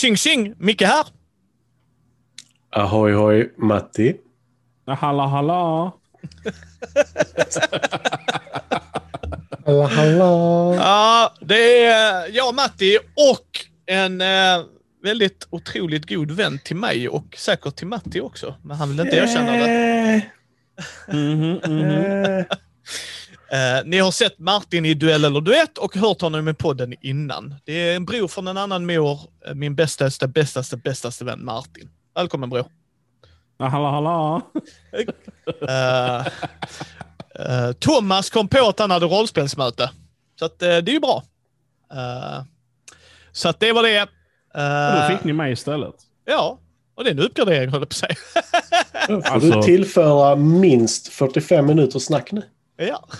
Tjing tjing! Micke här. Ahoy hoj Matti. Halla halla. Halla halla. Ja, det är eh, jag, Matti och en eh, väldigt otroligt god vän till mig och säkert till Matti också. Men han vill inte erkänna det. Mhm, mhm. Eh, ni har sett Martin i Duell eller Duett och hört honom i podden innan. Det är en bror från en annan mor, eh, min bästaste, bästaste, bästaste vän Martin. Välkommen bror. Halla halla. Eh, eh, Thomas kom på att han hade rollspelsmöte. Så att, eh, det är ju bra. Eh, så att det var det. Och Då fick ni mig istället. Ja, och det är en uppgradering höll jag på att säga. Får Alltså- du tillföra minst 45 minuters snack nu. Ja.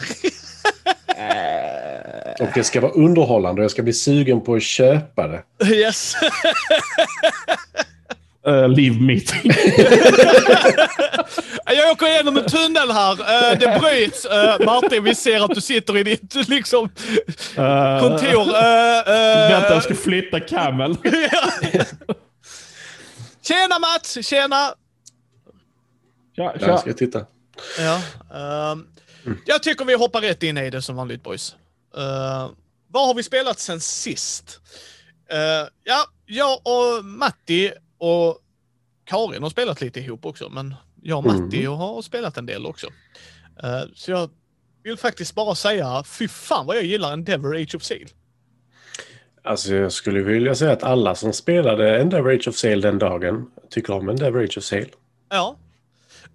Och det ska vara underhållande och jag ska bli sugen på att köpa det. Yes. Uh, leave meeting. Jag åker igenom en tunnel här. Eh, Det bryts. Eh, Martin, vi ser att du sitter i ditt liksom, Uh, kontor. Eh, Vänta, jag ska flytta Camel. Tjena Mats! Tjena! Tja, Jag tja. ska titta. Ja, Jag tycker vi hoppar rätt in i det som vanligt boys. Uh, vad har vi spelat sen sist? Eh, ja, jag och Matti och Karin har spelat lite ihop också, men jag och Matti har spelat en del också. Eh, så jag vill faktiskt bara säga, fy fan vad jag gillar Endeavor Age of Seal. Alltså jag skulle vilja säga att alla som spelade Endeavor Age of Sail den dagen tycker om Endeavor Age of Sail. Ja.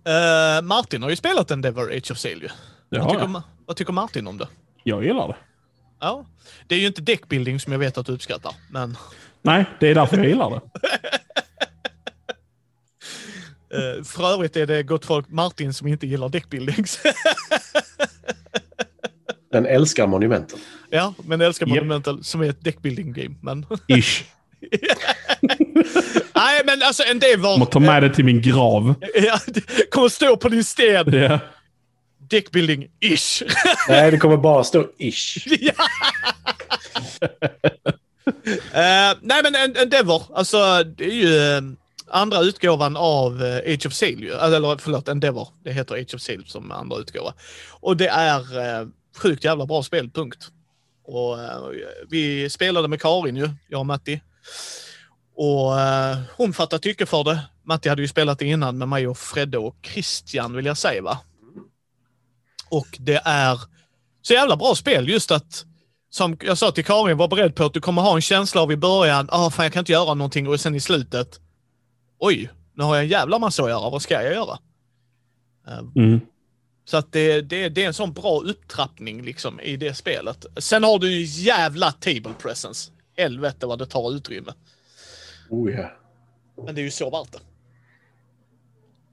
Eh, Martin har ju spelat Endeavor Age of Seal ju. Det Vad tycker, vad tycker Martin om det? Jag gillar det. Ja. Det är ju inte deckbuilding som jag vet att du uppskattar, men Nej, det är därför jag gillar det. uh, för övrigt är det gott folk Martin som inte gillar deckbuildings. Den älskar monumenten. ja, men älskar Japp. Monumental som är ett deckbuilding game. Men Ish. nej, men alltså Endeavor. Jag må ta med det till min grav. Ja, kommer stå på din sten. Det. Deckbuilding-ish. Nej, det kommer bara stå ish. Ja. Eh, nej men En- Endeavor, alltså det är ju eh, andra utgåvan av eh, Age of Sail ju. Eller förlåt, Endeavor. Det heter Age of Sail som andra utgåva. Och det är uh, sjukt jävla bra spel, punkt. Och vi spelade med Karin ju, jag och Matti. Och hon fattade tycke för det. Matti hade ju spelat det innan med mig och Fredde och Christian vill jag säga va? Och det är så jävla bra spel just att som jag sa till Karin, var beredd på att du kommer ha en känsla av i början, ah fan jag kan inte göra någonting och sen i slutet, oj, nu har jag en jävla massa att göra, vad ska jag göra? Eh, Mm. Så att det, det, det är en sån bra upptrappning liksom i det spelet. Sen har du ju jävla table presence. Helvete vad det tar utrymme. Oh, ja. Men det är ju så värt det.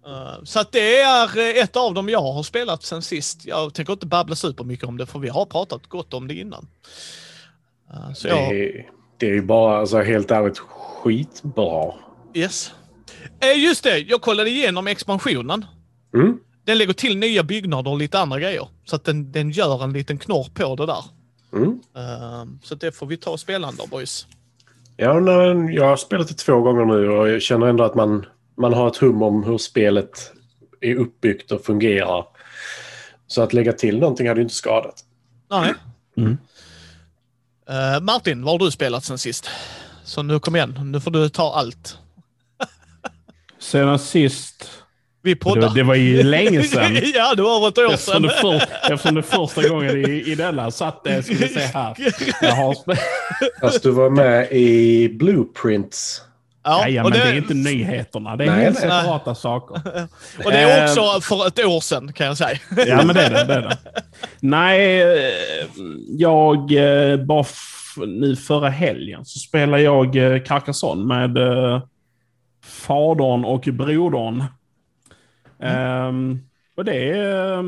Eh, så att det är eh, ett av dem jag har spelat sen sist. Jag tänker inte babbla supermycket om det för vi har pratat gott om det innan. Eh, så Det, jag, är, det är ju bara alltså, helt ärligt skitbra. yes. Just det, jag kollade igenom expansionen. Mm. Den lägger till nya byggnader och lite andra grejer. Så att den, den gör en liten knorr på det där. Mm. Så det får vi ta spelande boys. Ja, nej, jag har spelat det två gånger nu och jag känner ändå att man, man har ett hum om hur spelet är uppbyggt och fungerar. Så att lägga till någonting hade ju inte skadat. Nej. Mm. Eh, Martin, vad har du spelat sen sist? Så nu kom igen, nu får du ta allt. Sedan sist... Vi Det poddar. var, det var ju länge sedan. ja, det var över ett år Eftersom sedan. det, för, eftersom det första gången i, i denna satt det, ska vi se här. Jag har Fast du var med i Blueprints. Ja, ja, och, men det, det, är inte nyheterna. Det är Nej, helt nej. separata saker. och det är Eh, också för ett år sedan kan jag säga. Ja, men det är det. det, är det. Nej, eh, jag eh, bara f- nu förra helgen så spelade jag Carcassonne med fadern och brodern. Ehm, och det, eh,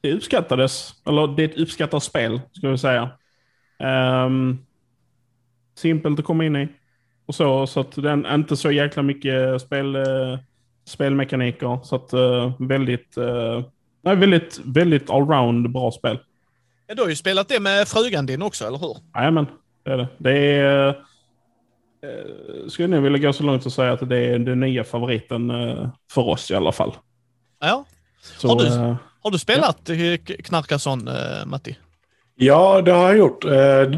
det uppskattades. Eller det är ett uppskattat spel, ska vi säga. Ehm, simpelt att komma in i. Och så, så att den inte så jäkla mycket spel, eh, spelmekaniker. Så att eh, väldigt, eh, nej, väldigt, väldigt allround bra spel. Ja, du har ju spelat det med frugan din också, eller hur? Jajamän, det är det. Det är, eh, skulle nog vilja gå så långt och säga att det är den nya favoriten för oss i alla fall. Ja. Så, Har du- Har du spelat ja. Knarkarson, uh, Matti? Ja, det har jag gjort. Eh,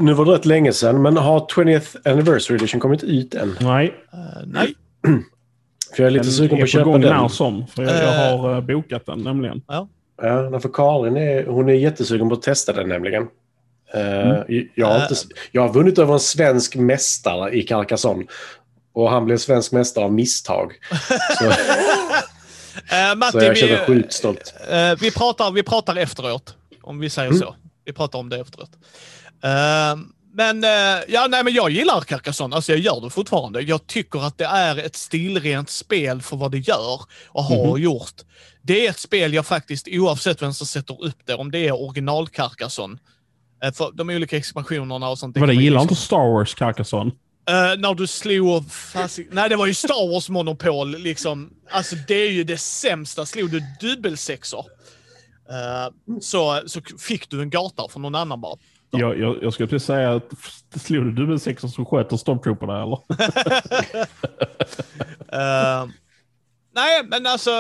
nu var det rätt länge sedan, men har 20th Anniversary Edition kommit ut än? nej, Eh, nej. För jag är lite den sugen på är att köpa gång den. när som. För jag, jag har eh, bokat den nämligen. Ja, för Karin är, hon är jättesugen på att testa den nämligen. Mm. jag, har inte, jag har vunnit över en svensk mästare i Carcassonne. Och han blev svensk mästare av misstag. Så, Matti, så jag vi, känner sjukt stolt. vi, pratar, vi pratar efteråt. Om vi säger Mm. så. Vi pratar om det efteråt. Eh, men, eh, ja, nej, men jag gillar Carcassonne. Alltså jag gör det fortfarande. Jag tycker att det är ett stilrent spel för vad det gör och har Mhm. gjort. Det är ett spel jag faktiskt, oavsett vem som sätter upp det, om det är original Carcassonne, eh, för de olika expansionerna och sånt. Vad det kan man ju gillar liksom- inte Star Wars Carcassonne. Eh, när du slog fast... Nej, det var ju Star Wars monopol liksom. Alltså det är ju det sämsta. Slog du dubbelsexor så, så fick du en gata från någon annan bara. Jag, jag, jag skulle precis säga att slog du dubbelsexor så sköt en stormtrooper där eller? Eh, nej, men alltså...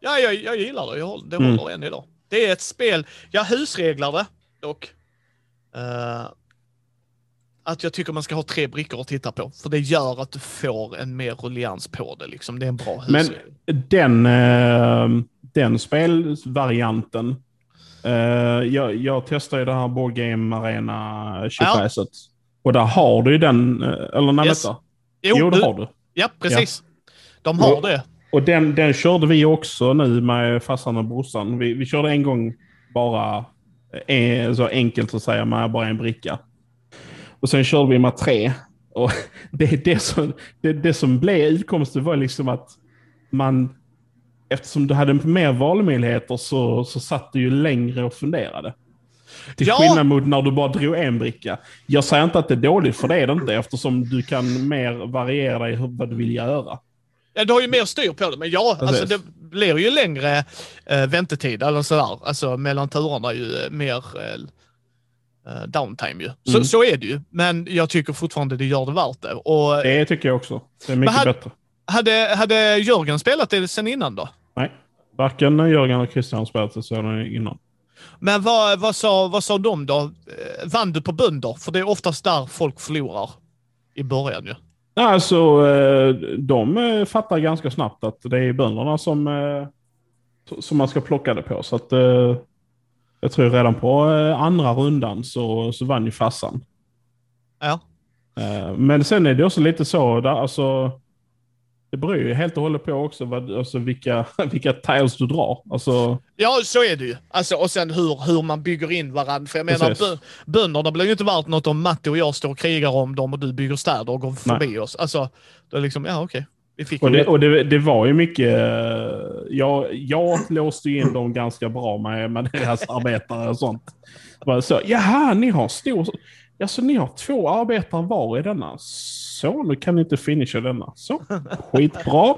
Ja, jag, jag gillar det. Jag, håller- det Mm. håller än idag. Det är ett spel. Jag husreglar det dock. Eh, att jag tycker man ska ha tre brickor att titta på. För det gör att du får en mer ruljans på det. Liksom. Det är en bra Men husregel. den, eh, den spelvarianten. Eh, jag, jag testar ju det här Board Game Arena tjofräset. Och där har du ju den, eh, eller nej Yes. vänta. Jo, det du- har du. Ja, precis. De har Och- det. Och den, den körde vi också nu med farsan och brorsan. Vi, vi körde en gång bara, eh, så enkelt att säga, med bara en bricka. Och sen körde vi med tre. Och det, det, som, det, det som blev utkomsten var liksom att man, eftersom du hade mer valmöjligheter så, så satt du ju längre och funderade. Till Ja. skillnad mot när du bara drog en bricka. Jag säger inte att det är dåligt, för det är det inte, eftersom du kan mer variera dig vad du vill göra. Ja, du har ju mer styr på det. Men ja, Precis. alltså, det blir ju längre eh, väntetid eller sådär. Alltså mellan turerna ju eh, mer eh, eh, downtime ju. Så, Mm. så är det ju. Men jag tycker fortfarande det gör det värt det. Och Det tycker jag också. Det är mycket här- bättre. hade, hade Jörgen spelat det sen innan då? Nej, varken Jörgen eller Christian spelat det sedan innan. Men vad, vad, sa, vad sa de då? Eh, Vann du på bönder? För det är oftast där folk förlorar i början ju. Alltså, eh, de eh, fattar ganska snabbt att det är bönderna som, som man ska plocka det på. Så att, jag tror redan på eh, andra rundan så, så vann ju farsan. Ja. Eh, Men sen är det också lite så, där, alltså, det beror ju helt och hållet på också vad, alltså, vilka, vilka tiles du drar. Alltså, Ja, så är det ju. Alltså, och sen hur, hur man bygger in varandra. För jag menar, Precis. bönderna blir ju inte värt något om Matti och jag står och krigar om dem och du bygger städer och går förbi oss. Alltså, då är det liksom, ja okej. Fick Och, det, och det, det var ju mycket... eh, Jag, jag låste ju in dem ganska bra med, med deras arbetare och sånt. Bara så, Jaha, ni har stor... Alltså ni har två arbetare var i denna. Så, nu kan ni inte finisha denna. Så, skitbra.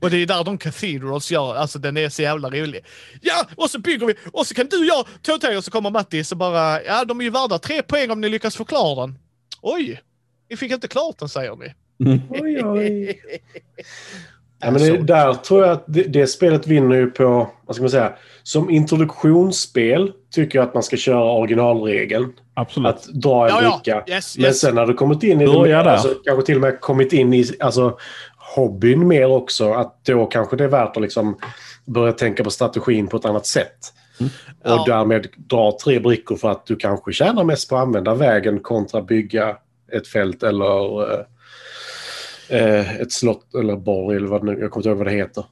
Och det är där de Cathedrals gör, alltså den är så jävla rolig. Ja, och så bygger vi, och så kan du och jag ta och så kommer Matti så bara, ja de är ju värda tre poäng om ni lyckas förklara den. Oj, ni fick inte klart den säger ni. Mm. Oj, oj. Ja, men Alltså, det, där tror jag att det, det spelet vinner ju på, vad ska man säga, som introduktionsspel tycker jag att man ska köra originalregeln. Absolut. Att dra en ja, ja, bricka. yes, Men yes. sen när du kommit in i det, Börja där. alltså, kanske till och med kommit in i alltså, hobbyn mer också, att då kanske det är värt att liksom börja tänka på strategin på ett annat sätt. Och Ja. därmed dra tre brickor för att du kanske tjänar mest på att använda vägen kontra bygga ett fält eller eh, ett slott eller borg eller vad det nu, jag kommer inte ihåg vad det heter.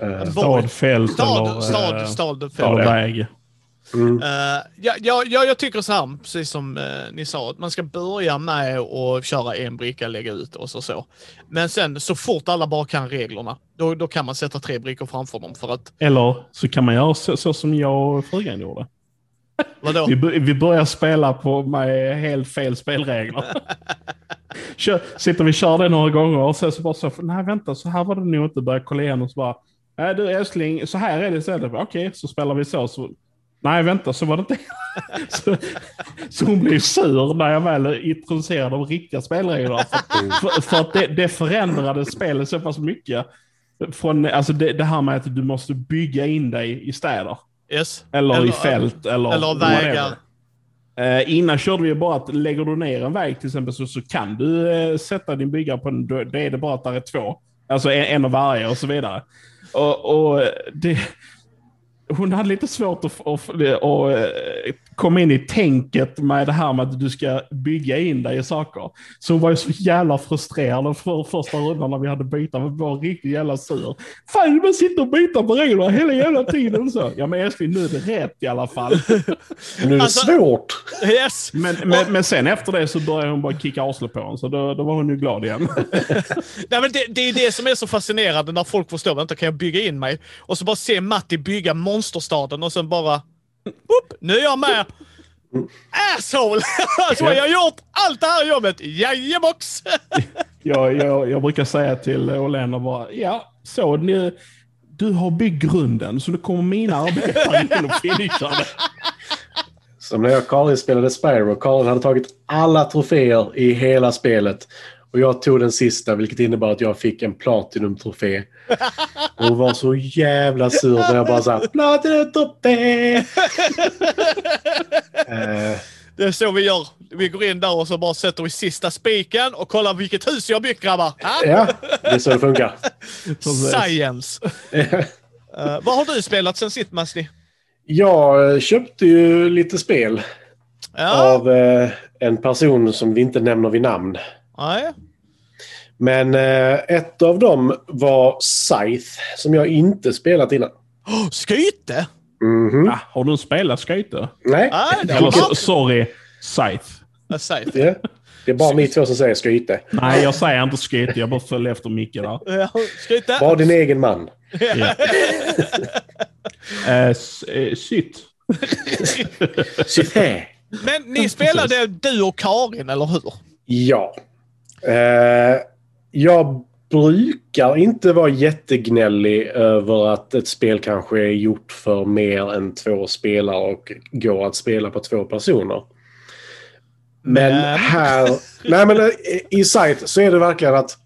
Eh, Stad, fält eller, Stad, stad, eh, stad, eller stad. ja. väg. mm. Uh, ja, ja, ja, jag tycker så här, precis som eh, ni sa, att man ska börja med att köra en bricka, lägga ut och så, så. Men sen så fort alla bara kan reglerna, då, då kan man sätta tre brickor framför dem för att, Eller så kan man göra så, så som jag och frugan gjorde. vadå? Vi, vi börjar spela på med helt fel spelregler. kör, sitter vi och kör det några gånger och sen så bara så, nej vänta, så här var det nog inte. Börjar kolla igenom och så bara, nej du älskling, så här är det istället. Okej, så spelar vi så. så Nej, vänta, så var det inte. så, så hon blev sur när jag väl introducerade de riktiga spelreglerna. För, för, för att det, det förändrade spelet så pass mycket. Från, alltså det, det här med att du måste bygga in dig i städer. Yes. Eller, i fält. Eller, Eller vägar. Eh, innan körde vi bara att lägger du ner en väg till exempel så, så kan du eh, sätta din byggare på den. Då, då är det bara att det är två. Alltså en, en av varje och så vidare. Och, och det, hon hade lite svårt att, att, att, att komma in i tänket med det här med att du ska bygga in dig i saker. Så hon var ju så jävla frustrerad för första rundan när vi hade byta. Hon var riktigt jävla sur. Fan, du bara sitter och byter på reglerna hela jävla tiden. Så. Ja men älskling, nu är det rätt i alla fall. Nu är det Alltså- svårt. Yes. Men, men, men sen efter det så började hon bara kicka arslet på honom. Så då, då var hon ju glad igen. Nej, men det, det är det som är så fascinerande när folk förstår, vänta kan jag bygga in mig? Och så bara se Matti bygga monsterstaden och sen bara, Boop, nu är jag med. Asshole! alltså jag har gjort allt det här jobbet, jajebox! Jag, jag, jag brukar säga till Åhlén och bara, ja, så ni, du har byggt grunden så nu kommer mina arbetare in och finishar det. Som när jag och Karin spelade Spyro. Karin hade tagit alla troféer i hela spelet. Och jag tog den sista, vilket innebar att jag fick en Platinum-trofé. Och hon var så jävla sur när jag bara sa Platinum-trofé! Eh, Det är så vi gör. Vi går in där och så bara sätter vi sista spiken och kollar vilket hus jag byggt grabbar. Ha? ja, det är så det funkar. Science! Eh, vad har du spelat sen sitt Masti? Jag köpte ju lite spel Ja, av eh, en person som vi inte nämner vid namn. nej. Men eh, ett av dem var Scythe, som jag inte spelat innan. Oh, Skyte? Mhm. Ah, har du spelat Skyte? Nej, det Eller sorry, Scythe. inte. Scythe. det, det är bara ni två som säger skryte. Nej, jag säger inte Skyte. Jag bara följer efter Micke där. Ja, Skyte? Var din egen man. Ja. Eh, Sytt. Cythe. Men ni spelade du och Karin, eller hur? Ja. Eh, jag brukar inte vara jättegnällig över att ett spel kanske är gjort för mer än två spelare och går att spela på två personer. Men Men- här... Nej, men eh, i Sight så är det verkligen att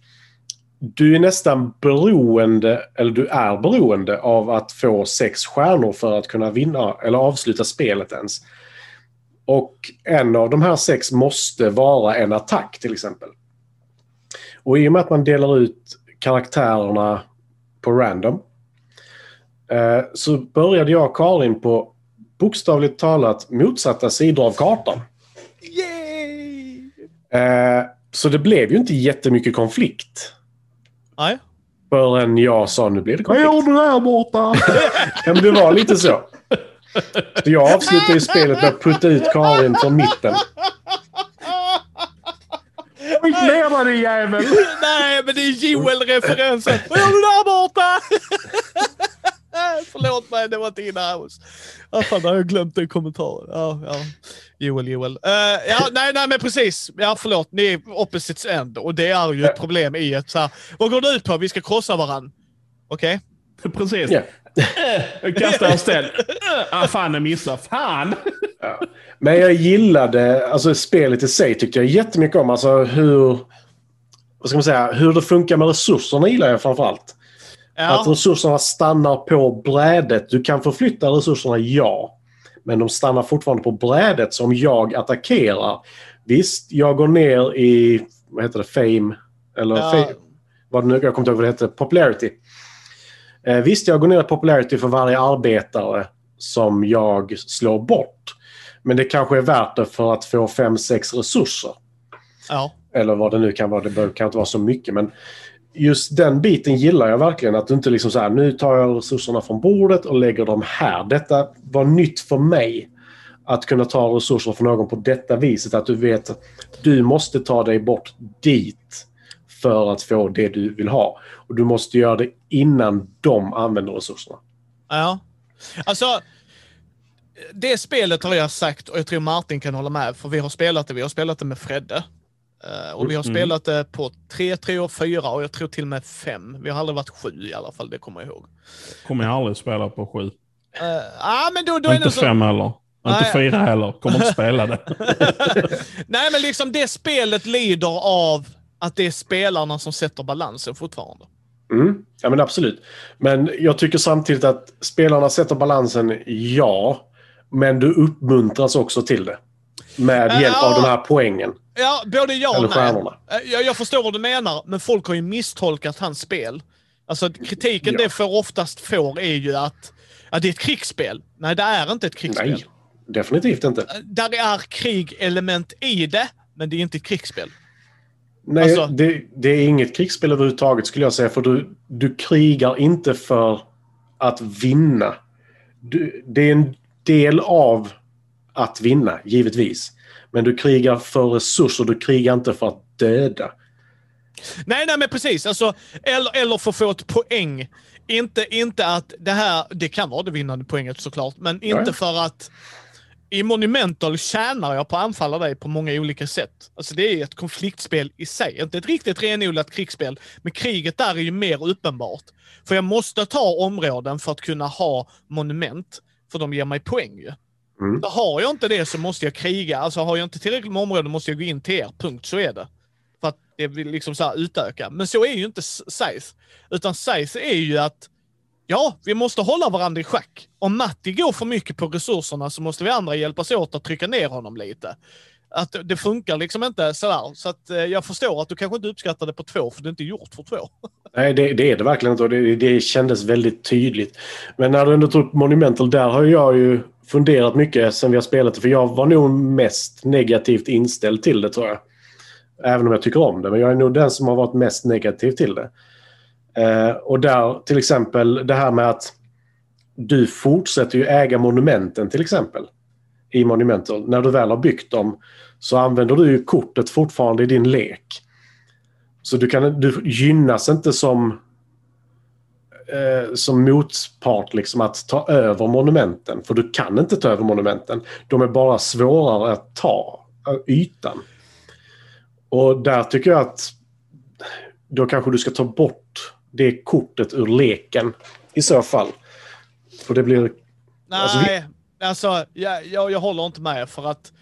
du är nästan beroende, eller du är beroende av att få sex stjärnor för att kunna vinna eller avsluta spelet ens. Och en av de här sex måste vara en attack till exempel. Och i och med att man delar ut karaktärerna på random eh, så började jag och Karin på bokstavligt talat motsatta sidor av kartan. Yay! Eh, så det blev ju inte jättemycket konflikt. Nej. Förrän jag sa nu blir det Vad konflikt. gör du där borta? Ja, men det var lite så. Så jag avslutade ju spelet med att putta ut Karin från mitten. Skit ner dig din jävel! Nej, men det är Joel-referensen. Vad gör du där borta? Förlåt mig, det var inte inne house. Ja, fan, har jag glömt den kommentaren. Ja, ja. Joel, Joel. Eh, ja, nej, nej, men precis. Ja, förlåt. Ni är opposites end och det är ju ett problem i ett så här. Vad går det ut på? Vi ska krossa varann. Okej? Precis. Ja. Jag kastar en ställ. Ah, fan, jag missade. Fan! Men jag gillade, alltså spelet i sig tyckte jag jättemycket om. Alltså hur, vad ska man säga, hur det funkar med resurserna gillar jag framförallt. Att Ja. resurserna stannar på brädet. Du kan förflytta resurserna, ja. Men de stannar fortfarande på brädet. Så om jag attackerar, visst, jag går ner i, vad heter det, fame? Eller Ja. fame, vad det nu, jag kommer inte ihåg vad det heter, popularity. Eh, visst, jag går ner i popularity för varje arbetare som jag slår bort. Men det kanske är värt det för att få 5-6 resurser. ja. Eller vad det nu kan vara. Det behöver kanske inte vara så mycket. Men just den biten gillar jag verkligen. Att du inte liksom så här, nu tar jag resurserna från bordet och lägger dem här. Detta var nytt för mig. Att kunna ta resurser från någon på detta viset. Att du vet att du måste ta dig bort dit för att få det du vill ha. Och du måste göra det innan de använder resurserna. Ja. Alltså, det spelet har jag sagt och jag tror Martin kan hålla med, för vi har spelat det. Vi har spelat det med Fredde. Eh, och vi har Mm. spelat det på 3, 3 och 4 och jag tror till och med 5. Vi har aldrig varit 7 i alla fall, det kommer jag ihåg. Kommer jag aldrig spela på sju. Uh, ah, men då, då är Inte det så... fem heller. Inte fyra heller. Kommer inte spela det. Nej, men liksom det spelet lider av att det är spelarna som sätter balansen fortfarande. Mm. Ja, men absolut. Men jag tycker samtidigt att spelarna sätter balansen, ja. Men du uppmuntras också till det. Med hjälp av den här poängen. Ja, både ja och nej. Jag, jag förstår vad du menar, men folk har ju misstolkat hans spel. Alltså kritiken Ja. det för oftast får är ju att, att det är ett krigsspel. Nej, det är inte ett krigsspel. Nej, definitivt inte. Där är krigelement i det, men det är inte ett krigsspel. Nej, Alltså- det, det är inget krigsspel överhuvudtaget skulle jag säga. För du, du krigar inte för att vinna. Du, det är en del av att vinna, givetvis. Men du krigar för resurser, du krigar inte för att döda. Nej, nej men precis. Alltså, eller, eller för att få ett poäng. Inte, inte att det här, det kan vara det vinnande poänget såklart, men inte Ja, för att i Monumental tjänar jag på att anfalla dig på många olika sätt. Alltså det är ett konfliktspel i sig. Inte ett riktigt renodlat krigsspel, men kriget där är ju mer uppenbart. För jag måste ta områden för att kunna ha monument, för de ger mig poäng ju. Mm. Då har jag inte det så måste jag kriga. Alltså har jag inte tillräckligt med områden måste jag gå in till er. Punkt, så är det. För att det vill liksom så här utöka. Men så är ju inte Scythe. Utan Scythe är ju att ja, vi måste hålla varandra i schack. Om Matti går för mycket på resurserna så måste vi andra hjälpas åt att trycka ner honom lite. Att det funkar liksom inte sådär. Så att eh, jag förstår att du kanske inte uppskattar det på två, för det är inte gjort för två. Nej, det, det är det verkligen inte och det, det kändes väldigt tydligt. Men när du ändå tog upp Monumental, där har jag ju funderat mycket sen vi har spelat det. För jag var nog mest negativt inställd till det tror jag. Även om jag tycker om det. Men jag är nog den som har varit mest negativ till det. Eh, och där till exempel det här med att du fortsätter ju äga monumenten till exempel. I Monumental. När du väl har byggt dem så använder du ju kortet fortfarande i din lek. Så du, kan, du gynnas inte som, eh, som motpart liksom att ta över monumenten. För du kan inte ta över monumenten. De är bara svårare att ta eh, ytan. Och där tycker jag att då kanske du ska ta bort det kortet ur leken i så fall. För det blir... Nej, Alltså, alltså, vi- jag, jag, jag håller inte med för att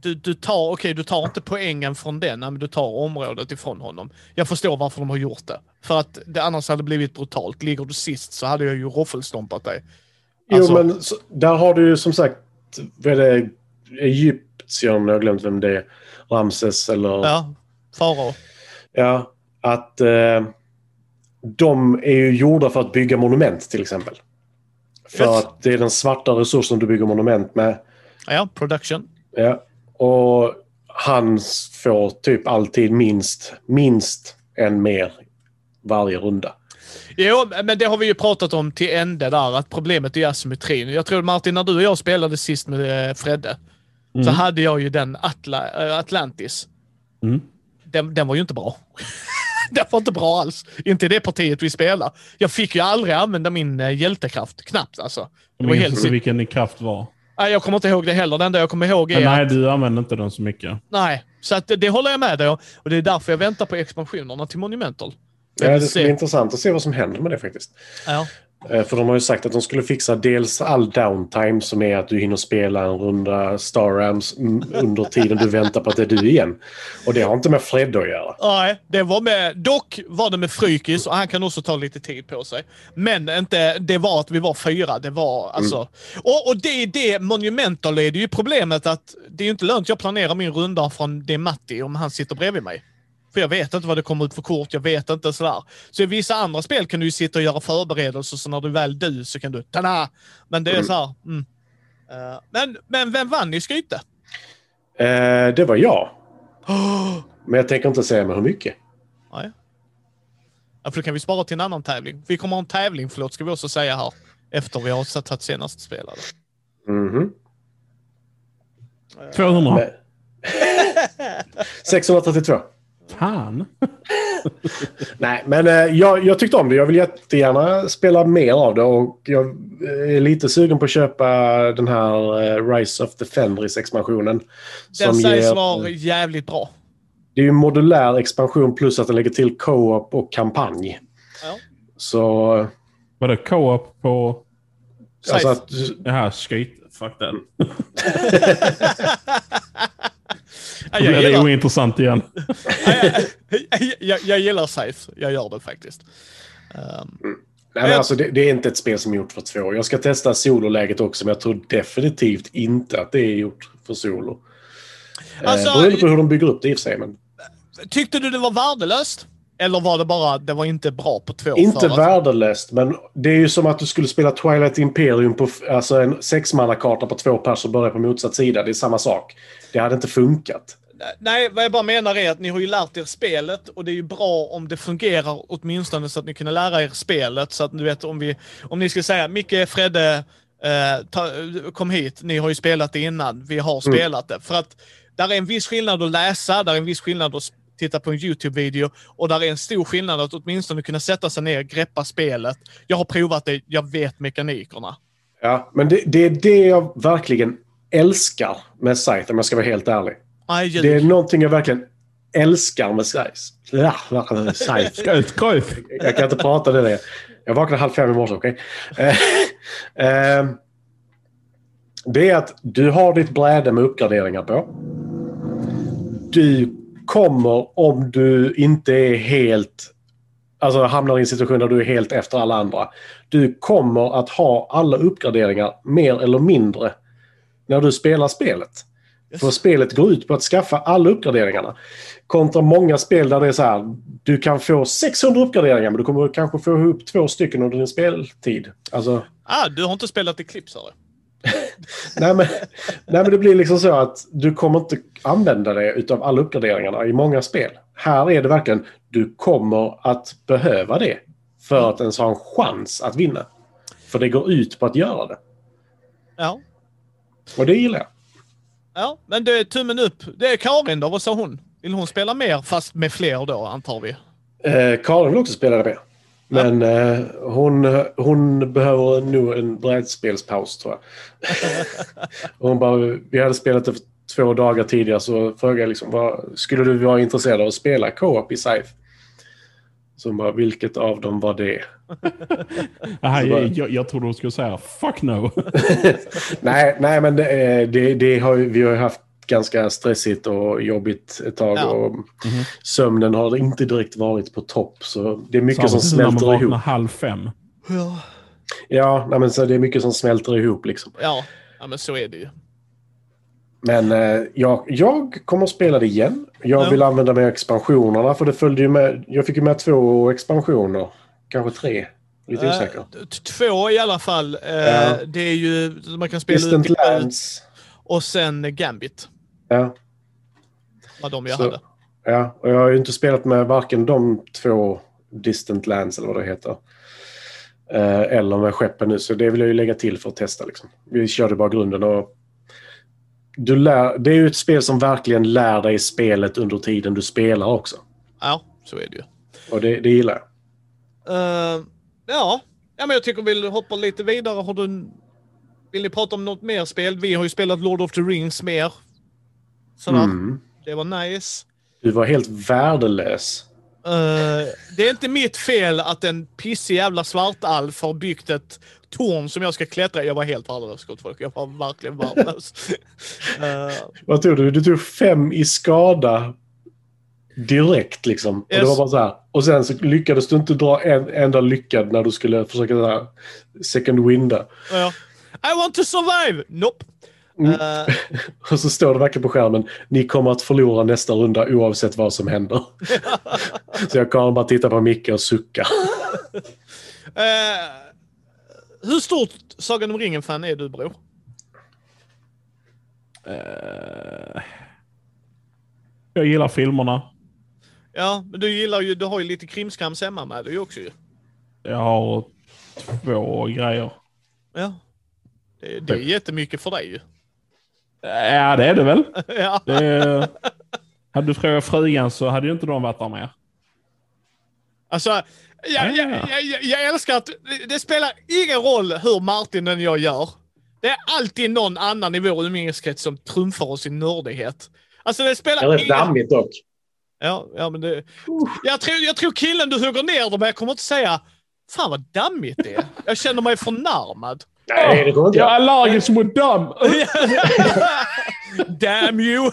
du, du tar, okej du tar inte poängen från den, men du tar området ifrån honom. Jag förstår varför de har gjort det. För att det annars hade blivit brutalt. Ligger du sist så hade jag ju roffelstompat dig. Alltså- Jo, men så, där har du ju som sagt, vad är det, Egyptiern, jag har glömt vem det är, Ramses eller... Ja, farao. Ja, att eh, de är ju gjorda för att bygga monument till exempel. För Yes. att det är den svarta resursen du bygger monument med. Ja, production. Ja. Och han får typ alltid minst, minst en mer varje runda. Jo, men det har vi ju pratat om till ände där, att problemet är asymmetrin. Jag tror Martin, när du och jag spelade sist med eh, Fredde, så Mm. hade jag ju den Atla, eh, Atlantis. Mm. Den, den var ju inte bra. den var inte bra alls. Inte i det partiet vi spelar. Jag fick ju aldrig använda min eh, hjältekraft. Knappt alltså. Det Jag var minns helt vilken din kraft var. Nej, jag kommer inte ihåg det heller. Det enda jag kommer ihåg är nej, att, du använde inte den så mycket. nej. Så att det, det håller jag med dig om. Och det är därför jag väntar på expansionerna till Monumental. Ja, det ska bli intressant att se vad som händer med det faktiskt. Ja. Eh, För de har ju sagt att de skulle fixa dels all downtime som är att du hinner spela en runda Star Rams mm, under tiden du väntar på att det är du igen. Och det har inte med Fred att göra. Nej, det var med, dock var det med Frykis och han kan också ta lite tid på sig. Men inte, det var att vi var fyra. Det var alltså... Och, och det är det, Monumental är det ju problemet att det är ju inte lönt jag planerar min runda från det Matti om han sitter bredvid mig. För jag vet inte vad det kommer ut för kort, jag vet inte sådär. Så i vissa andra spel kan du ju sitta och göra förberedelser, så när du väl du så kan du tada! Men det är så här, mm. Eh, men, men vem vann i Skryte? Eh, det var jag. Men jag tänker inte säga med hur mycket. Nej. Ja, för då kan vi spara till en annan tävling. Vi kommer ha en tävling, förlåt, ska vi också säga här. Efter vi har tagit senast spelade. Mhm. 200. Men- 632. Fan. Nej, men eh, jag, jag tyckte om det. Jag vill jättegärna spela mer av det och jag är lite sugen på att köpa den här eh, Rise of the Fenris-expansionen. Den sägs vara jävligt bra. Det är ju en modulär expansion plus att den lägger till co-op och kampanj. Ja. Så Var det co-op på... Alltså att, Jaha, skit. Fuck den. Jag, blir det gillar, ointressant igen. jag, jag, jag gillar Safe. Jag gör det faktiskt. Um, nej, men alltså, det, det är inte ett spel som är gjort för två. Jag ska testa sololäget också, men jag tror definitivt inte att det är gjort för solo. Alltså, eh, beroende på hur de bygger upp det i och för sig. Men tyckte du det var värdelöst? Eller var det bara, det var inte bra på två inte för att- värdelöst, men det är ju som att du skulle spela Twilight Imperium på alltså en sexmannakarta på två pers och börja på motsatt sida. Det är samma sak. Det hade inte funkat. Nej, vad jag bara menar är att ni har ju lärt er spelet och det är ju bra om det fungerar åtminstone så att ni kunde lära er spelet. Så att du vet om vi, om ni ska säga Micke, Fredde, eh, ta, kom hit, ni har ju spelat det innan, vi har spelat det. För att där är en viss skillnad att läsa, där är en viss skillnad att titta på en YouTube-video och där är en stor skillnad att åtminstone kunna sätta sig ner, greppa spelet. Jag har provat det, jag vet mekanikerna. Ja, men det, det är det jag verkligen älskar med Scythe, om jag ska vara helt ärlig. Aj. Det är någonting jag verkligen älskar med skåt. Jag kan inte prata det. där. Jag vaknade halv fem i morse, okej? Eh, eh, det är att du har ditt bräde med uppgraderingar på. Du kommer, om du inte är helt... Alltså hamnar i en situation där du är helt efter alla andra. Du kommer att ha alla uppgraderingar, mer eller mindre, när du spelar spelet. För spelet går ut på att skaffa alla uppgraderingarna. Kontra många spel där det är så här, du kan få 600 uppgraderingar men du kommer kanske få ihop två stycken under din speltid. Alltså, Ah, du har inte spelat Eclipse, hörru. nej men, nej men det blir liksom så att du kommer inte använda det utav alla uppgraderingarna i många spel. Här är det verkligen, du kommer att behöva det för att ens ha en chans att vinna. För det går ut på att göra det. Ja. Och det gillar jag. Ja, men det är tummen upp. Det är Karin då, vad sa hon? Vill hon spela mer, fast med fler då, antar vi? Eh, Karin vill också spela det med. Men eh, hon, hon behöver nog en brädspelspaus tror jag. hon bara, vi hade spelat det för två dagar tidigare så frågade jag liksom, vad, skulle du vara intresserad av att spela co-op i Scythe? Så hon bara, vilket av dem var det? Aha, bara- jag, jag, trodde du skulle säga fuck no. nej, nej, men det, eh, det, det har vi har ju haft ganska stressigt och jobbigt ett tag. Ja. Och Sömnen har inte direkt varit på topp. Så det är mycket som när man smälter ihop. vaknar halv fem. Ja. Ja, nej, men så det är mycket som smälter ihop liksom. Ja, ja men så är det ju. Men eh, jag, jag kommer att spela det igen. Jag Ja. vill använda mig av expansionerna för det följde ju med. Jag fick ju med två expansioner. Kanske tre. Lite osäker. Eh, t- två i alla fall. Eh, Ja. Det är ju, man kan spela Distant ut Lands. och sen Gambit. Ja, Vad de jag Så- hade. ja, och jag har ju inte spelat med varken de två Distant Lands eller vad det heter. Eh, eller med skeppen nu, så det vill jag ju lägga till för att testa. Liksom. Vi körde bara grunden och du lär, det är ju ett spel som verkligen lär dig spelet under tiden du spelar också. Ja, så är det ju. Och det, det gillar jag. Eh, ja. ja, men jag tycker vi hoppar lite vidare. Har du, vill ni prata om något mer spel? Vi har ju spelat Lord of the Rings mer. Sådär. Mm. Det var nice. Du var helt värdelös. Eh, det är inte mitt fel att en pissig jävla svartalf har byggt ett torn som jag ska klättra i. Jag var helt värdelös gott folk. Jag var verkligen värdelös. Eh, Vad tog du? Du tog fem i skada direkt liksom. Och det Yes. var bara så här. Och sen så lyckades du inte dra en enda lyckad när du skulle försöka så här, second winda. ja. I want to survive! Nope. Mm. Eh, Och så står det verkligen på skärmen. Ni kommer att förlora nästa runda oavsett vad som händer. så jag kan bara titta på Micke och sucka. eh, hur stort Sagan om ringen-fan är du bror? Eh, jag gillar filmerna. Ja, men du gillar ju, du har ju lite krimskrams hemma med dig också ju. Jag har två grejer. Ja. Det, det är jättemycket för dig ju. Ja, det är det väl. ja. Det är... Hade du frågat frugan så hade ju inte de varit där mer. Alltså, jag, jag, jag, jag, jag älskar att det, spelar ingen roll hur Martin och jag gör. Det är alltid någon annan i vår umgängeskrets som trumfar oss i nördighet. Alltså det spelar Det är ingen... dammigt dock. Ja, ja men det... Jag tror, jag tror killen du hugger ner dem, men jag kommer inte säga Fan vad dammigt det är. Jag känner mig förnärmad. Nej, det går inte. Jag är allergisk mot dem! Damn you!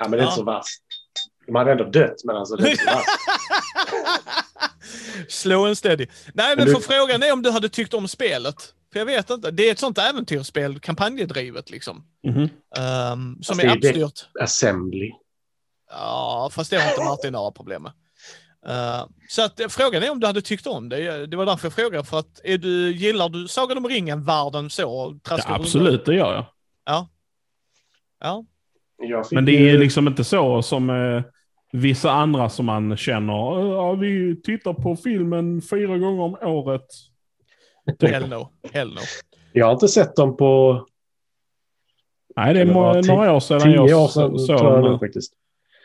Ja, men det är inte Ja. så värst. De hade ändå dött, men alltså det är inte så värst. Slow and steady. Nej, men Men för du- frågan är om du hade tyckt om spelet. För jag vet inte. Det är ett sånt äventyrsspel, kampanjedrivet liksom. Mhm. Ehm, som Fast är appstyrt. Assembly. Ja, fast det har inte Martin några problem med. Eh, så att, eh, frågan är om du hade tyckt om det. Det var därför jag frågade. För att är du, gillar du Sagan om ringen-världen så? Ja, absolut, det gör jag. Ja. Jag fick Men det ju- är liksom inte så som eh, vissa andra som man känner. "Eh, Ja, vi tittar på filmen fyra gånger om året. Hell no. Hell no. Jag har inte sett dem på Nej, det är ti- några år sedan tio jag år sedan, såg jag faktiskt.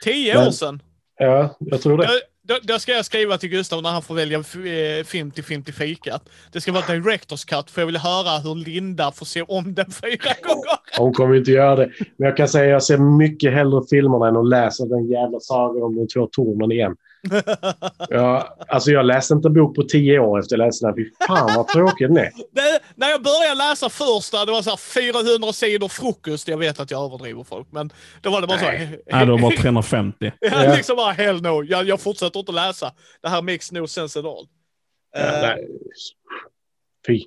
Tio år sedan. Ja, jag tror det. Då, då, då ska jag skriva till Gustav när han får välja eh, film till film till fikat. Det ska vara Directors Cut för jag vill höra hur Linda får se om den fyra gånger. Hon kommer ju inte göra det. Men jag kan säga att jag ser mycket hellre filmerna än att läsa den jävla sagan om de två tornen igen. Ja, alltså jag läste inte en bok på tio år efter jag läste den. Fy fan vad tråkig den är. Det, när jag började läsa första, det var så här 400 sidor frukost. Jag vet att jag överdriver folk, men då var det bara så här. Nej, det var bara 350. Ja, Ja. liksom bara hell no. Jag, jag fortsätter inte läsa. Det här makes no sense at all. Ja, nej. Fy.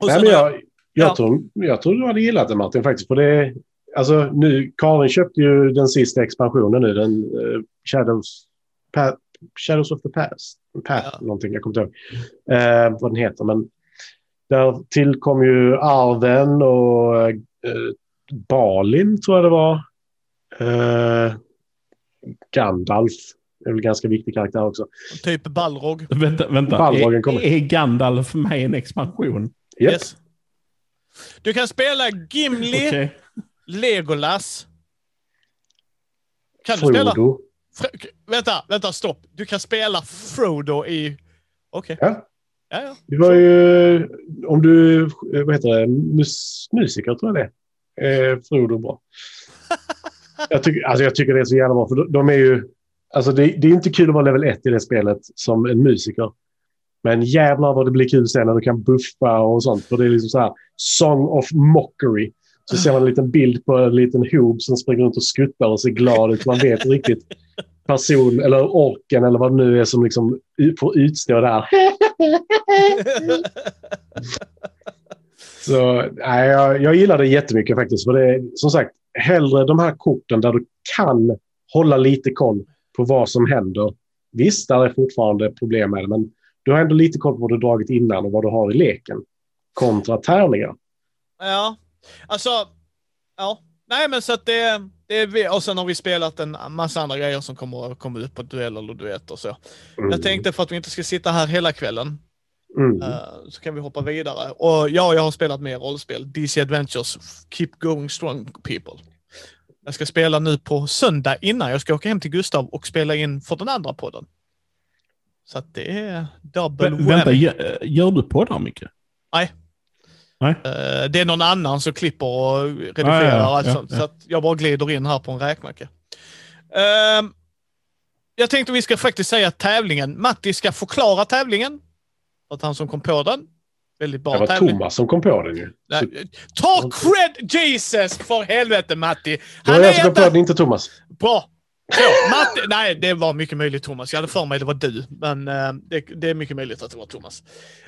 Nej, men jag, jag, ja. tror, jag tror du hade gillat det Martin faktiskt. För det, alltså, nu, Karin köpte ju den sista expansionen nu. Den eh, Shadows, pa, Shadows of the Past. Path, Ja. någonting, jag kommer inte ihåg eh, vad den heter. Men där tillkom ju Arven och eh, Balin tror jag det var. Eh, Gandalf är väl en ganska viktig karaktär också. typ Balrog. Vänta, vänta. Balrogen Är, kommer. är Gandalf med i en expansion? Japp. Yes. Du kan spela Gimli, Okej. Legolas. Kan du spela? Frodo. Fr- vänta, vänta, stopp. Du kan spela Frodo i... Okej. Ja. Ja, ja. Det var ju, om du, eh, vad heter det, mus, musiker tror jag det är. Eh, Frodo bra. jag, tycker, alltså jag tycker det är så jävla bra, för de, de är ju, alltså det, det är inte kul att vara level 1 i det spelet som en musiker. Men jävlar vad det blir kul sen när du kan buffa och sånt. För det är liksom så här, song of mockery. Så ser man en liten bild på en liten hob som springer runt och skuttar och ser glad ut. Man vet riktigt person eller orken eller vad det nu är som liksom får utstå det här. Så nej, jag, jag gillar det jättemycket faktiskt. För det är som sagt hellre de här korten där du kan hålla lite koll på vad som händer. Visst, där är fortfarande problem med det, men du har ändå lite koll på vad du dragit innan och vad du har i leken. Kontra tärningar. Ja, alltså... Ja. Nej, men så att det, det är vi. Och sen har vi spelat en massa andra grejer som kommer, kommer ut på dueller och duetter och så. Mm. Jag tänkte för att vi inte ska sitta här hela kvällen Mm. eh, så kan vi hoppa vidare. Och ja, jag har spelat mer rollspel. DC Adventures, Keep Going Strong People. Jag ska spela nu på söndag innan jag ska åka hem till Gustav och spela in för den andra podden. Så att det är double Vä- Vänta, gör, gör du på där mycket? Eh, det är någon annan som klipper och redigerar ja, ja, och allt ja. Så att jag bara glider in här på en räkmacka. Ehm, jag tänkte vi ska faktiskt säga tävlingen. Matti ska förklara tävlingen. För att han som kom på den. Väldigt bra Det var tävling. Thomas som kom på den ju. Så, Ta cred Jesus för helvete Matti! det Han var jag som kom på den, inte Thomas. Bra! Matti... Nej, det var mycket möjligt Thomas. Jag hade för mig det var du. Men eh, det, det är mycket möjligt att det var Thomas.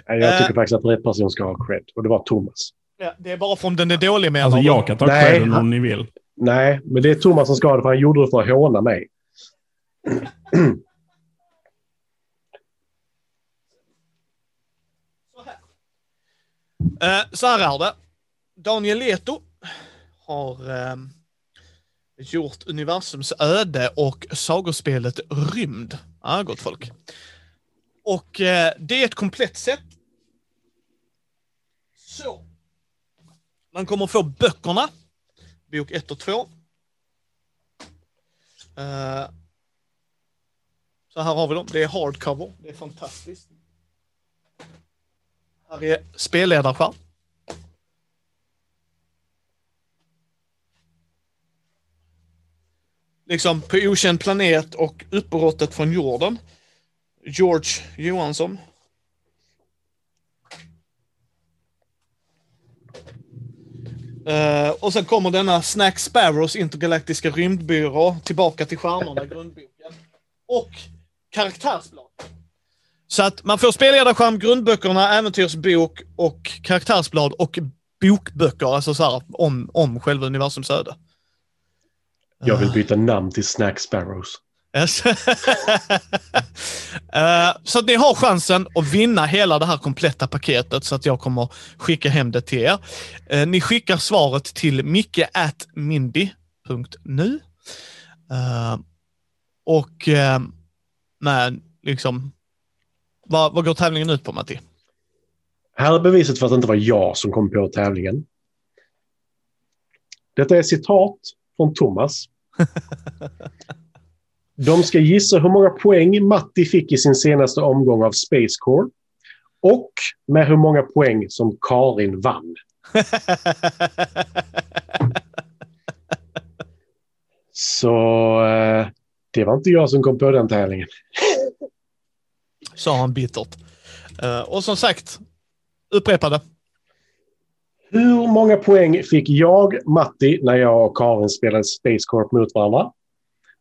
Jag tycker Eh. faktiskt att rätt person ska ha cred. Och det var Thomas. Ja, det är bara för om den är dålig med Alltså jag kan ta han- om ni vill. Nej, men det är Thomas som ska ha det för han gjorde det för att håna mig. Eh, så här är det. Daniel Leto har eh, gjort universums öde och sagospelet Rymd. Ja, gott folk. Och eh, det är ett komplett set. Så. Man kommer få böckerna. Bok 1 och 2. Eh, så här har vi dem. Det är hardcover. Det är fantastiskt. Här är spelledarskärm. liksom på okänd planet och uppbrottet från jorden. George Johansson. Uh, och sen kommer denna Snack Sparrows intergalaktiska rymdbyrå tillbaka till stjärnorna, grundboken. Och karaktärsblad. Så att man får spelledarskärm, grundböckerna, äventyrsbok och karaktärsblad och bokböcker, alltså så här, om, om själva universums öde. Jag vill byta namn till Snack Sparrows. Yes. Eh, så ni har chansen att vinna hela det här kompletta paketet så att jag kommer skicka hem det till er. Eh, ni skickar svaret till micke.mindy.nu. Uh, och uh, men liksom, vad, vad går tävlingen ut på Matti? Här är beviset för att det inte var jag som kom på tävlingen. Detta är citat från Thomas. De ska gissa hur många poäng Matti fick i sin senaste omgång av Space Core och med hur många poäng som Karin vann. Så eh, det var inte jag som kom på den tävlingen. Sa han bittert. Uh, och som sagt, upprepa det. Hur många poäng fick jag, Matti, när jag och Karin spelade Space Corp mot varandra?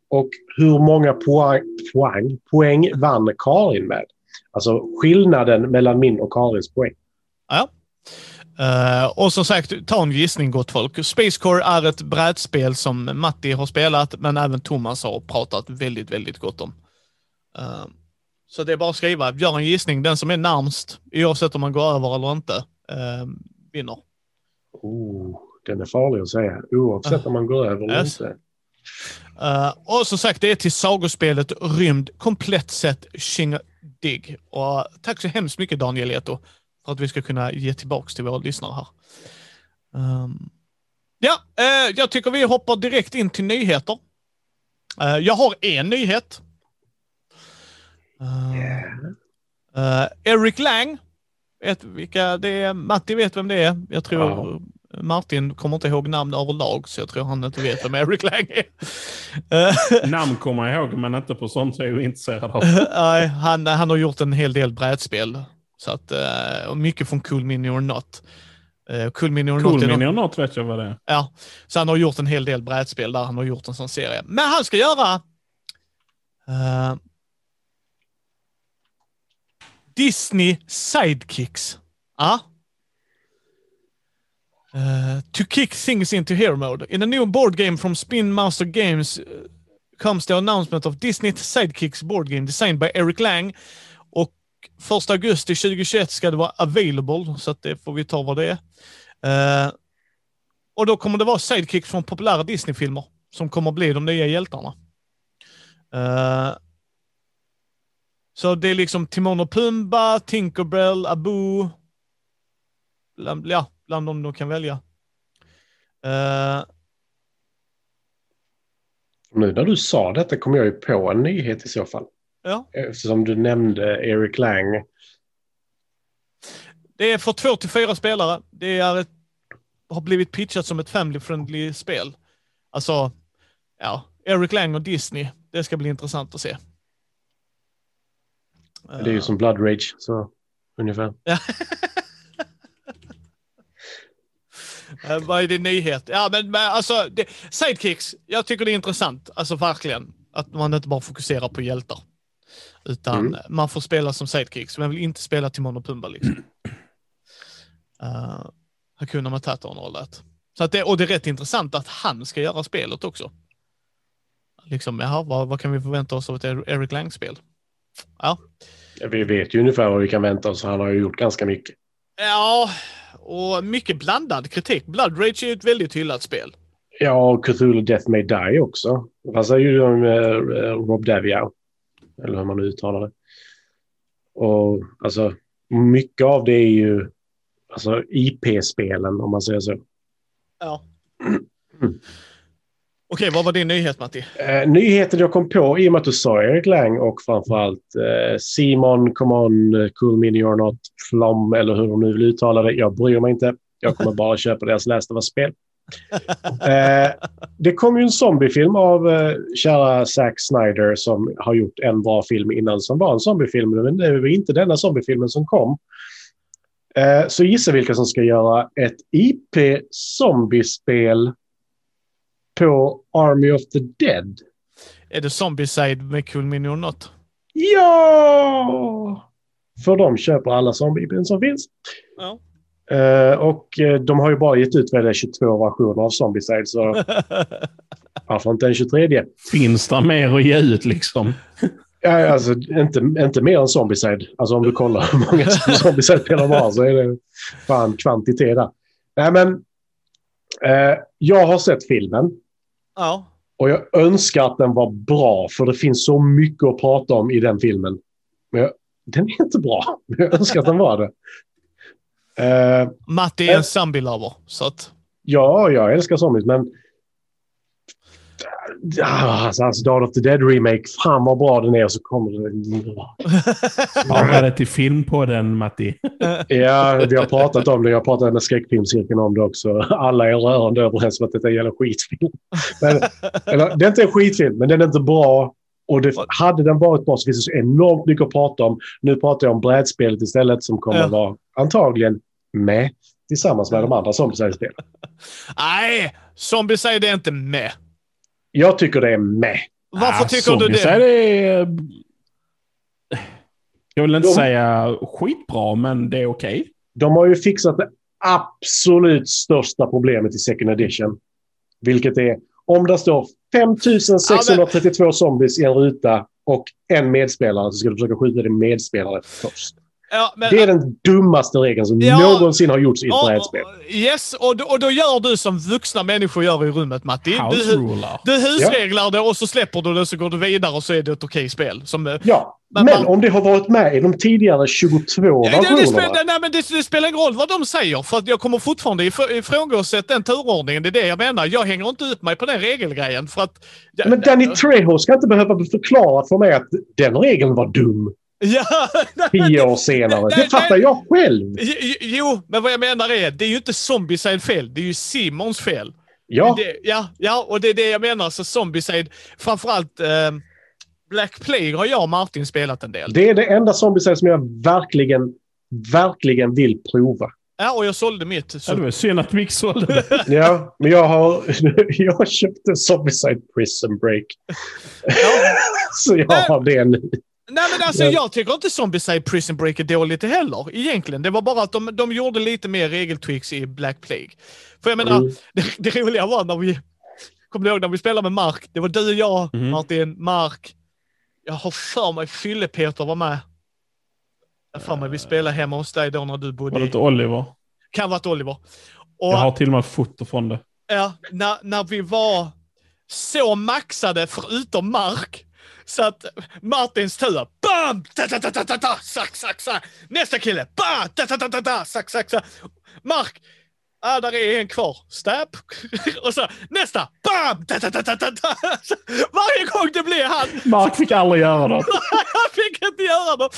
Och hur många poäng, poäng, poäng vann Karin med? Alltså skillnaden mellan min och Karins poäng. Ja. Uh, och som sagt, ta en gissning gott folk. Space Core är ett brädspel som Matti har spelat, men även Thomas har pratat väldigt, väldigt gott om. Uh, så det är bara att skriva, gör en gissning. Den som är närmst, oavsett om man går över eller inte, uh, vinner. Oh, den är farlig att säga, oavsett om man går över eller Yes. inte. Uh, och som sagt, det är till sagospelet Rymd komplett sett Dig. Och tack så hemskt mycket Daniel Eto för att vi ska kunna ge tillbaks till våra lyssnare här. Um, ja, uh, jag tycker vi hoppar direkt in till nyheter. Uh, jag har en nyhet. Uh, uh, Eric Lang, vet vilka det är? Matti vet vem det är. Jag tror Ja. Martin kommer inte ihåg namn överlag, så jag tror han inte vet vem Eric Lang är. Namn kommer jag ihåg, men inte på sånt jag är intresserad av. Nej, han, han har gjort en hel del brädspel. Så att, eh, och mycket från Cool Mini or Not. Eh, cool Mini or Not Cool är Mini or något vet jag vad det är. Ja, så han har gjort en hel del brädspel där han har gjort en sån serie. Men han ska göra eh, Disney Sidekicks. Ja. Uh, to kick things into hero mode. In a new board game from Spin Master Games uh, comes the announcement of Disney Sidekicks board game designed by Eric Lang. Och 1 augusti 2021 ska det vara available, så det får vi ta vad det är. Eh, och då kommer det vara sidekicks från populära Disney-filmer som kommer bli de nya hjältarna. Eh, så det är liksom Timon och Pumba, Tinkerbell, Abu. Bland, ja, bland dem de kan välja. Eh, Nu när du sa detta kom jag ju på en nyhet i så fall. ja. Eftersom du nämnde Eric Lang. Det är för två till fyra spelare. Det är ett, har blivit pitchat som ett family-friendly spel. Alltså, ja, Eric Lang och Disney. Det ska bli intressant att se. Det är ju som Blood Rage, så ungefär. Eh, Vad är din nyhet? Ja, men, men alltså, det, sidekicks. Jag tycker det är intressant. Alltså verkligen. Att man inte bara fokuserar på hjältar. Utan Mm. man får spela som sidekicks. Men vill inte spela Timon och Pumba liksom. Uh, Hakuna Matata all that. Så att det, och det är rätt intressant att han ska göra spelet också. Liksom, jaha, vad, vad kan vi förvänta oss av ett Eric Lang-spel? Ja. Vi vet ju ungefär vad vi kan vänta oss. Han har ju gjort ganska mycket. Ja, och mycket blandad kritik. Blood Rage är ju ett väldigt hyllat spel. Ja, och Cthulhu Death May Die också. Vad säger du om eh, Rob Daviau? Eller hur man nu uttalar det. Och alltså, mycket av det är ju alltså, IP-spelen, om man säger så. Ja. Okej, vad var din nyhet Matti? Eh, nyheten jag kom på i och med att du sa Eric Lang och framförallt eh, Simon, Come On, eh, Cool Mini or Not, Flom eller hur de nu vill uttala det. Jag bryr mig inte. Jag kommer bara köpa deras Last of Us-spel. Eh, det kom ju en zombiefilm av eh, kära Zack Snyder som har gjort en bra film innan som var en zombiefilm. Men det var inte denna zombiefilmen som kom. Eh, så gissa vilka som ska göra ett IP-zombiespel på Army of the Dead. Är det Zombieside med Cool något? Ja! För de köper alla zombie som finns. Ja. Eh, och eh, de har ju bara gett ut väl 22 versioner av Zombieside, så varför inte en 23? Finns det mer att ge ut liksom? Ja, alltså inte, inte mer än Zombieside. Alltså om du kollar hur många Zombieside-spelare de har så är det fan kvantitet där. Nej men, eh, jag har sett filmen ja. och jag önskar att den var bra för det finns så mycket att prata om i den filmen. Men jag, den är inte bra, men jag önskar att den var det. Eh, Matti är en zombie-lover, så att... ja, jag älskar zombies men alltså, alltså Dawn of the Dead Remake, fan vad bra den är och så kommer det... Spara det till film på den, Matti. Ja, vi har pratat om det. Jag pratade med skräckfilmscirkeln om det också. Alla är rörande överens om att detta gäller skitfilm. Men, eller, det är inte en skitfilm, men den är inte bra. Och det, hade den varit bra så finns det så enormt mycket att prata om. Nu pratar jag om brädspelet istället som kommer Ja. att vara antagligen med tillsammans med de andra zombiespelen. Nej, Zombieside är inte med. Jag tycker det är med. Varför Ah, tycker du det? Är det... Jag vill inte De- säga skitbra, men det är okej. De har ju fixat det absolut största problemet i second edition. Vilket är om det står 5632 zombies i en ruta och en medspelare så ska du försöka skjuta din medspelare först. Ja, men, Det är den dummaste regeln som Ja. någonsin har gjorts i ett Ja, brädspel. Yes, och, då- och då gör du som vuxna människor gör i rummet, Matti. House Du, ruler. du husreglar det och så släpper du det så går du vidare och så är det ett okej spel. Som, eh, Ja, Men men, man- om det har varit med i de tidigare 22 Ja, det, det, versionerna. spelar, nej, men det, det spelar ingen roll vad de säger, för att jag kommer fortfarande ifr- ifrågasätta den turordningen. Det är det jag menar. Jag hänger inte upp mig på den regelgrejen. För att, ja, Men Danny Trejo ska inte behöva bli förklarat för mig att den regeln var dum Ja, tio det- år senare. nej, Det fattar nej. jag själv. Jo, men vad jag menar är, det är ju inte Zombieside fel, det är ju Simons fel. Ja, Det, ja, ja, och det är det jag menar. Så Zombieside, framförallt eh, Black Plague har jag och Martin spelat en del. det är det enda zombieside som jag verkligen, verkligen vill prova. Ja, och jag sålde mitt. Ja, Så, det var synd att Mix sålde det. Ja, men jag har, jag har köpt en Zombicide Prison Break. ja. Så jag har det nu. Nej men alltså jag tycker inte Zombieside Prison Break är dåligt heller egentligen. Det var bara att de, de gjorde lite mer regeltwicks i Black Plague. För jag menar, Mm. det, det roliga var när vi, kommer ihåg när vi spelade med Mark? Det var du, jag, Mhm. Martin, Mark. Jag har för mig Fylle-Peter var med. Jag har för mig vi spelade hemma hos dig då när du bodde Var det inte Oliver? Kan varit Oliver. Och, Jag har till och med foto från det. Ja, när, när vi var så maxade förutom Mark. Så att Martins tur, bam! Ta, ta, ta, ta, ta, ta, sack, sack, sack. Nästa kille, bam! Ta, ta, ta, ta, ta, sack, sack, sack. Mark, ah, där är en kvar. Stab. Och så nästa, bam! Ta, ta, ta, ta, ta, ta. Varje gång det blir han, Mark fick aldrig göra det. han fick inte göra det.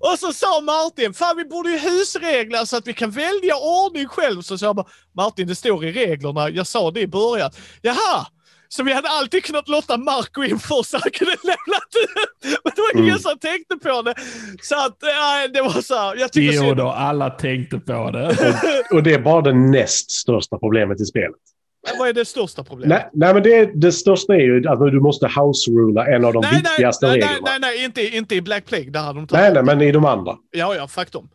Och så sa Martin, fan vi borde ju husregler så att vi kan välja ordning själv. Så sa jag bara, Martin det står i reglerna, jag sa det i början. Jaha! Så vi hade alltid kunnat låta Mark gå in först så han kunde lämna ut. Men det var ingen Mm. som tänkte på det. Så att, ja, det var så här, jag tycker Jo synd. då, alla tänkte på det. Och det är bara det näst största problemet i spelet. Vad är det största problemet? Nej, nej men det, det största är ju att du måste house-rula en av de nej, viktigaste nej, nej, reglerna. nej, nej, inte, inte i Black Plague. Där hade de Nej, nej, men i de andra. Ja, ja, fuck dem.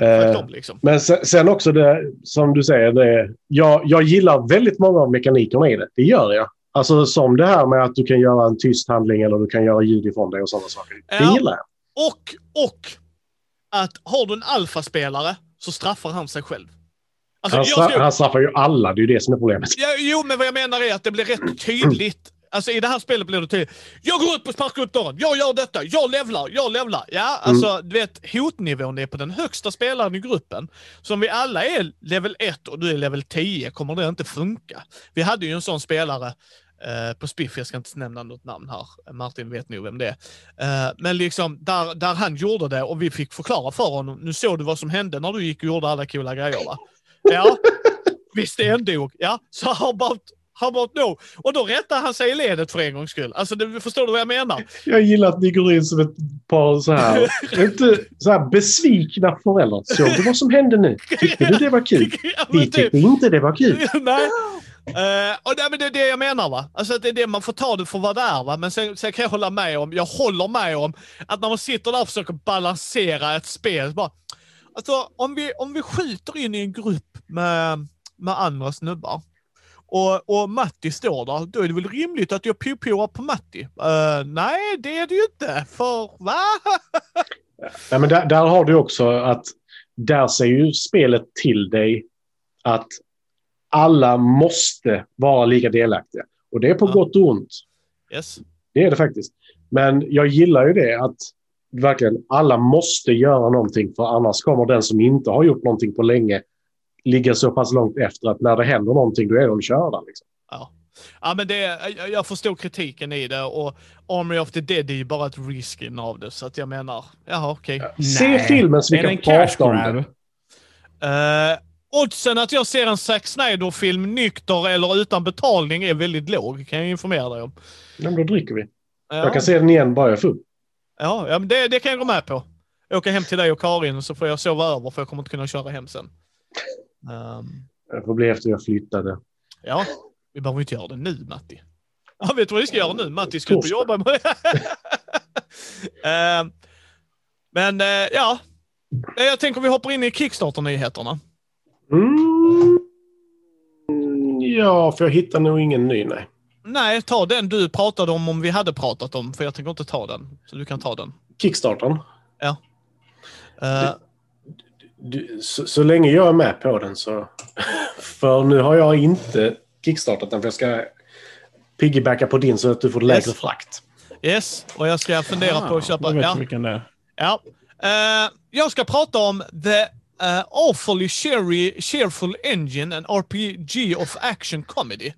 Eh, dem liksom. Men sen, sen också det, som du säger, det, jag, jag gillar väldigt många av mekanikerna i det. Det gör jag. Alltså som det här med att du kan göra en tyst handling eller du kan göra ljud ifrån dig och sådana saker. Det Ja. gillar jag. Och, och att har du en alfaspelare så straffar han sig själv. Alltså, Han, jag stra- skulle- han straffar ju alla, det är ju det som är problemet. ja, jo, men vad jag menar är att det blir rätt tydligt. Alltså i det här spelet blir det tydligt. Jag går sparkar upp dörren. Jag gör detta. Jag levlar. Jag levlar. Ja, alltså du vet hotnivån är på den högsta spelaren i gruppen. Så om vi alla är level 1 och du är level 10 kommer det inte funka. Vi hade ju en sån spelare eh, på Spiff, jag ska inte nämna något namn här. Martin vet nog vem det är. Eh, men liksom där, där han gjorde det och vi fick förklara för honom. Nu såg du vad som hände när du gick och gjorde alla coola grejer va? Ja, visst en dog. Ja, så how about, how about no? Och då rättar han sig i ledet för en gångs skull. Alltså, det, förstår du vad jag menar? Jag gillar att ni går in som ett par så här, inte så här besvikna föräldrar. Så du vad som hände nu? Tyckte du det var kul? Vi tyckte inte det var kul. Nej. Eh, och det, men det är det jag menar va. Alltså det är det man får ta det för vad det är va. Men sen, sen kan jag hålla med om, jag håller med om att när man sitter där och försöker balansera ett spel. Bara, alltså om vi, om vi skjuter in i en grupp med, med andra snubbar och, och Matti står där, då är det väl rimligt att jag pio på Matti? Eh, nej, det är det ju inte. För va? Ja, men där, där har du också att där säger ju spelet till dig att alla måste vara lika delaktiga. Och det är på Ja. gott och ont. yes. Det är det faktiskt. Men jag gillar ju det att verkligen alla måste göra någonting för annars kommer den som inte har gjort någonting på länge ligga så pass långt efter att när det händer någonting då är de körda. Liksom. Ja. Ja, men det, jag, förstår kritiken i det och Army of the Dead är ju bara ett reskin av det. Så att jag menar, jaha okej. Se Nej, filmen så vi kan prata om det. Eh, oddsen att jag ser en Zack Snyder-film nykter eller utan betalning är väldigt låg, kan jag informera dig om. Ja, men då dricker vi. Ja, Jag kan se den igen bara jag är full. ja, ja men det, det kan jag gå med på. Jag åker hem till dig och Karin så får jag sova över för jag kommer inte kunna köra hem sen. Ehm, Det får bli efter jag flyttade. ja, vi behöver inte göra det nu Matti. Ja, vet du vad vi ska göra nu? Matti ska ut och jobba. Ehm, men eh, ja, jag tänker vi hoppar in i Kickstarter-nyheterna. Mm. Ja, för jag hittar nog ingen ny, nej. Nej, ta den du pratade om om vi hade pratat om, för jag tänker inte ta den. Så du kan ta den. Kickstartern. Eh, Du, så, så länge jag är med på den så... För nu har jag inte kickstartat den för jag ska piggybacka på din så att du får lägre Yes. frakt. yes, och jag ska fundera på att köpa... Jag vet Ja, vilken det är. ja. Eh, jag ska prata om The uh, Awfully cheery, Cheerful Engine, and RPG of action comedy.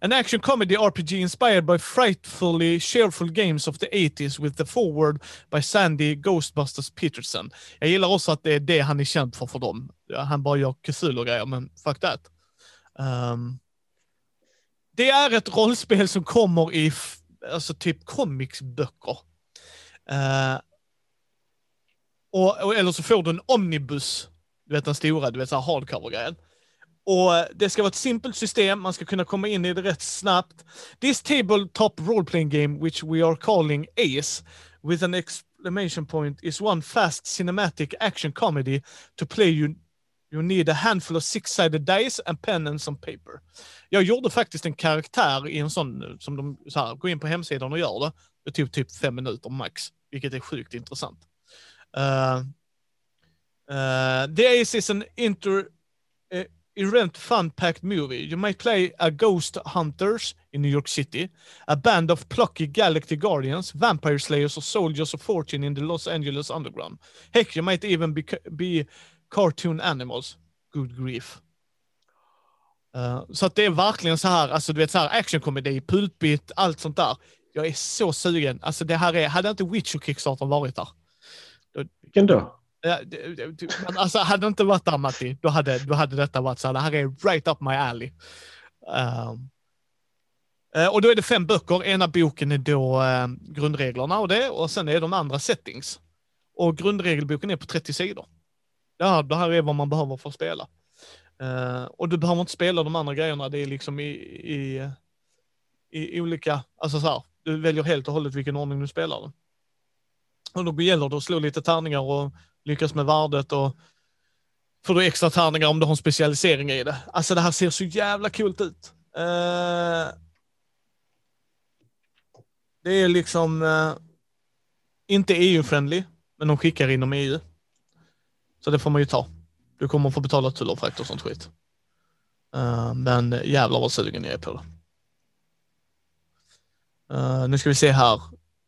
An action comedy RPG inspired by frightfully cheerful games of the 80s with the forward by Sandy Ghostbusters Peterson. Jag gillar också att det är det han är känd för för dem. Han bara gör Cthulhu-grejer, men fuck that. Um, det är ett rollspel som kommer i alltså typ comicsböcker. Uh, och, och, eller så får du en omnibus, du vet den stora, du vet så här hardcover-grejen. Och det ska vara ett simpelt system, man ska kunna komma in i det rätt snabbt. This tabletop role-playing game, which we are calling ACE, with an exclamation point, is one fast cinematic action comedy to play you You need a handful of six-sided dice and pen and some paper. Jag gjorde faktiskt en karaktär i en sån, som de så här, går in på hemsidan och gör det. Det tog typ fem minuter max, vilket är sjukt intressant. Uh, Eh, uh, the Ace is an inter, uh, event fun-packed movie. You might play a ghost hunters in New York City, a band of plucky Galaxy Guardians, vampire slayers or soldiers of fortune in the Los Angeles underground. Heck, you might even be, be cartoon animals. Good grief. Uh, så att det är verkligen så här, alltså du vet så här actionkomedi, pulpit, allt sånt där. Jag är så sugen. Alltså det här är, hade inte Witcher Kickstarter varit där. Vilken då? Ja, men alltså hade det inte varit där Matti, då hade, då hade detta varit så här, det här är right up my alley. Um, och då är det fem böcker, ena boken är då um, grundreglerna och det, och sen är de andra settings. Och grundregelboken är på 30 sidor. Det här, det här är vad man behöver för att spela. Uh, och du behöver inte spela de andra grejerna, det är liksom i, i, i olika, alltså så här, du väljer helt och hållet vilken ordning du spelar den. Och då gäller det att slå lite tärningar och lyckas med värdet och får du extra tärningar om du har en specialisering i det. Alltså det här ser så jävla kul ut. Eh, det är liksom eh, inte EU-friendly, men de skickar inom EU. Så det får man ju ta. Du kommer få betala tull och frakt och sånt skit. Uh, men jävlar vad sugen jag är på det. Uh, nu ska vi se här.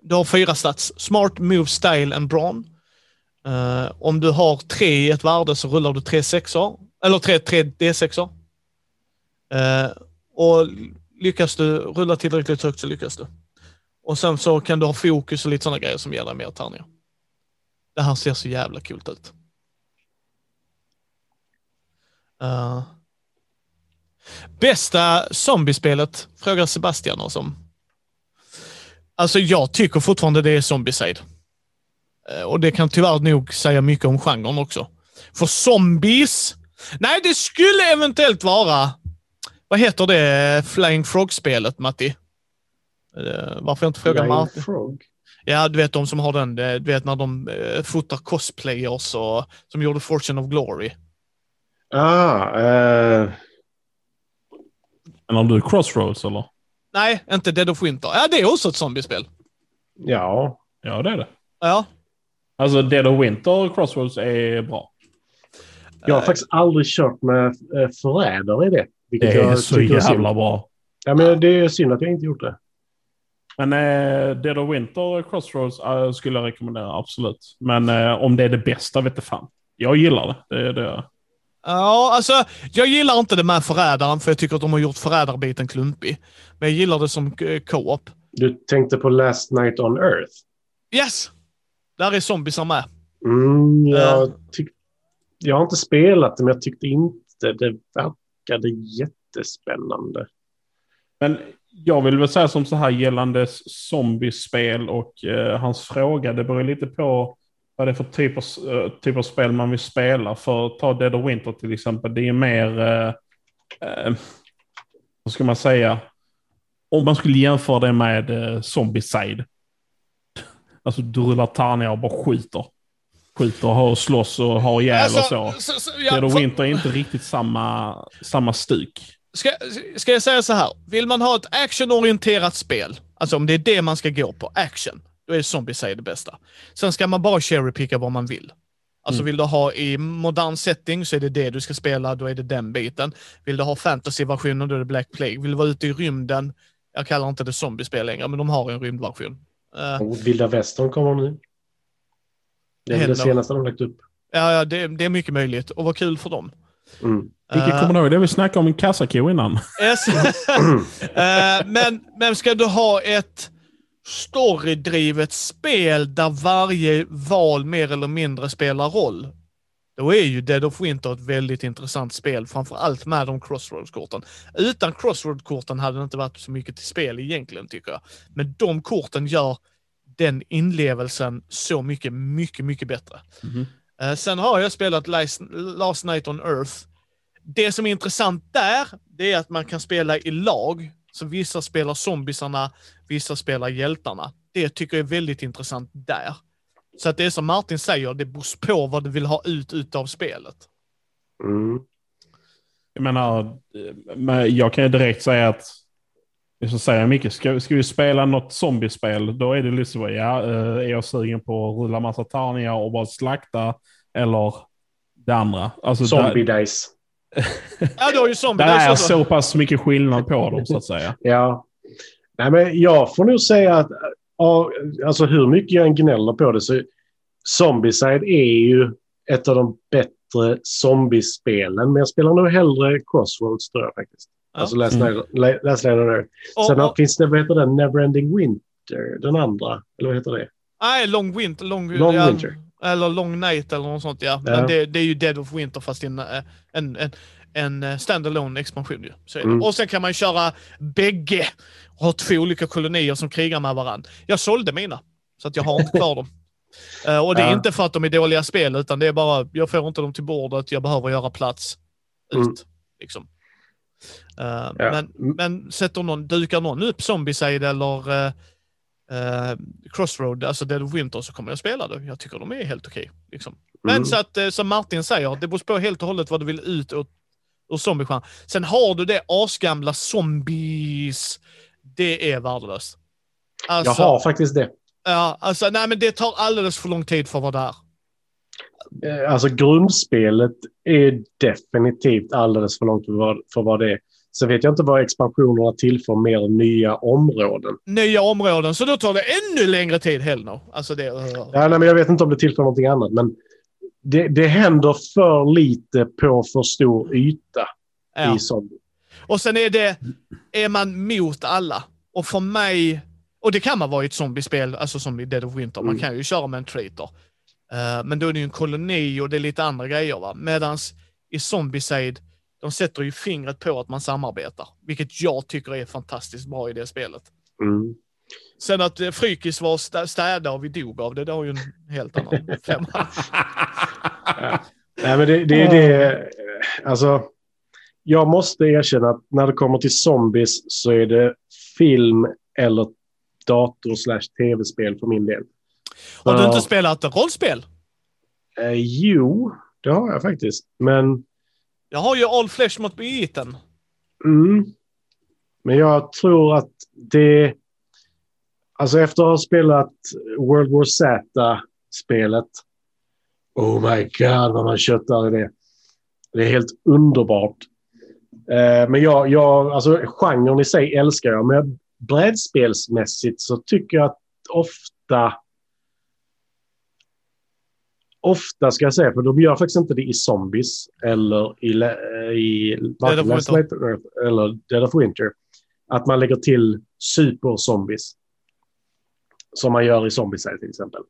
Du har fyra stats. Smart, Move, Style and Brawn. Uh, om du har tre i ett värde så rullar du tre sexor. Eller tre, tre D6or. Uh, eh, och lyckas du rulla tillräckligt högt så lyckas du. Och sen så kan du ha fokus och lite sådana grejer som ger dig mer tärningar. Det här ser så jävla coolt ut. Uh. Bästa zombiespelet? Frågar Sebastian oss om. Alltså jag tycker fortfarande det är Zombieside. Eh, Och det kan tyvärr nog säga mycket om genren också. För zombies? Nej, det skulle eventuellt vara... Vad heter det Flying Frog-spelet, Matti? Eh, Varför jag inte frågar Flying Martin? Frog. Ja, du vet de som har den. eh, Du vet när de fotar cosplayers och som gjorde Fortune of Glory. Ah, eh, Eller du Crossroads eller? Nej, inte Dead of Winter. Ja, det är också ett zombiespel. ja. Ja, det är det. Ja. Alltså Dead of Winter och Crossroads är bra. Jag har faktiskt aldrig kört med eh, förrädare i det. vilket Det är så jävla bra. Ja, men det är synd att jag inte gjort det. Men eh, Dead of Winter och Crossroads eh, skulle jag rekommendera, absolut. Men eh, om det är det bästa vet jag fan. Jag gillar det. det, är det. Ja, alltså jag gillar inte det med förrädaren för jag tycker att de har gjort förrädarbiten klumpig. Men jag gillar det som eh, co-op. Du tänkte på Last Night on Earth? Yes! Där är zombiesar med. Mm, jag, Eh. tyck, jag har inte spelat det, men jag tyckte inte det verkade jättespännande. Men jag vill väl säga som så här gällande zombiespel och eh, hans fråga. Det beror lite på vad det är för typ av, eh, typ av spel man vill spela. För ta Dead of Winter till exempel. Det är mer, eh, eh, vad ska man säga? Om man skulle jämföra det med eh, Zombieside. Alltså du rullar tärningar och bara skjuter. Skjuter och har slåss och har ihjäl och så. Alltså, så, så, ja, Dead of för- Winter är inte riktigt samma, samma stuk. Ska, ska jag säga så här? Vill man ha ett actionorienterat spel, alltså om det är det man ska gå på, action, då är Zombieside det bästa. Sen ska man bara cherrypicka vad man vill. Alltså Mm. vill du ha i modern setting så är det det du ska spela, då är det den biten. Vill du ha fantasy-versionen, då är det Black Plague. Vill du vara ute i rymden, jag kallar inte det zombiespel längre, men de har en rymdversion. Och Vilda Västern kommer nu. Det är det senaste de lagt upp. ja, ja det, det är mycket möjligt och vad kul för dem. Mm. Vilket Eh, kommer du ihåg? Det vi snackade om en kassako innan. Yes. Eh, men, men ska du ha ett storydrivet spel där varje val mer eller mindre spelar roll, då är ju Dead of Winter ett väldigt intressant spel, framförallt med de Crossroads-korten. Utan Crossroads-korten hade det inte varit så mycket till spel egentligen, tycker jag. Men de korten gör den inlevelsen så mycket, mycket, mycket bättre. Mhm. Eh, sen har jag spelat Last, Night on Earth. Det som är intressant där, det är att man kan spela i lag. Så vissa spelar zombiesarna, vissa spelar hjältarna. Det tycker jag är väldigt intressant där. Så att det är som Martin säger, det beror på vad du vill ha ut utav spelet. Mm. Jag menar, men jag kan ju direkt säga att, så säger Micke, ska, ska vi spela något zombiespel, då är det så, ja, eh, är jag sugen på att rulla massa tärningar och bara slakta, eller det andra. Alltså, Zombie där, Dice. Ja, du har ju zombie. där det är så- så pass mycket skillnad på dem, så att säga. Ja. Nej, men jag får nog säga att ja, alltså hur mycket jag än gnäller på det så Zombieside är ju ett av de bättre zombiespelen. Men jag spelar nog hellre Crossroads tror jag faktiskt. Ja. Alltså Last Mm. Night, La- Last Night on Earth. Och- Sen och- finns det, vad heter den, Neverending Winter, den andra. Eller vad heter det? Nej, Long Winter. Long, Long ja, Winter. Eller Long Night eller något sånt, ja. Ja. Men det, det är ju Dead of Winter fast i en, eh, en, en, en eh, standalone expansion ju. Så. Mm. Och sen kan man köra bägge och ha två olika kolonier som krigar med varandra. Jag sålde mina, så att jag har inte kvar dem. Eh, och det är Ja. inte för att de är dåliga spel, utan det är bara, jag får inte dem till bordet, jag behöver göra plats ut. Mm. Liksom. Eh, Ja. men, men sätter någon, dukar någon upp Zombieside eller eh, eh, Crossroad, alltså Dead of Winter, så kommer jag spela det. Jag tycker de är helt okej. liksom. Men Mm. så att, som Martin säger, det beror på helt och hållet vad du vill ut ur, ur zombiegenren. Sen har du det asgamla zombies, det är värdelöst. Alltså, Jag har faktiskt det. ja, alltså, nej men det tar alldeles för lång tid för att vara där. Eh, Alltså grundspelet är definitivt alldeles för långt för vad, för vad det är. Så vet jag inte vad expansionerna tillför mer nya områden. Nya områden, så då tar det ännu längre tid heller. Alltså det, Ja, nej, men jag vet inte om det tillför någonting annat, men det, det händer för lite på för stor yta ja. i zombie. Och sen är det, är man mot alla. Och för mig, och det kan man vara i ett zombiespel, alltså som i Dead of Winter, man Mm. kan ju köra med en traitor. Eh, men då är det ju en koloni och det är lite andra grejer va. Medans i Zombieside, de sätter ju fingret på att man samarbetar. Vilket jag tycker är fantastiskt bra i det spelet. Mm. Sen att eh, Frykis var stä- städare och vi dog av det, det har ju en helt annan femma. Nej, men det, det är det. Alltså, jag måste erkänna att när det kommer till zombies så är det film eller dator slash tv-spel för min del. Har du inte spelat rollspel? Eh, jo, det har jag faktiskt. Men, Jag har ju All Flesh mot Beaten. mm, men jag tror att det... Alltså efter att ha spelat World War Z-spelet. Oh my god vad man köttar i det. Det är helt underbart. Eh, men jag, jag, alltså genren i sig älskar jag. Men brädspelsmässigt så tycker jag att ofta Ofta ska jag säga, för de gör faktiskt inte det i Zombies eller i, le- i Dead of Winter. Eller Dead of Winter. Att man lägger till super-zombies. Som man gör i Zombies till exempel.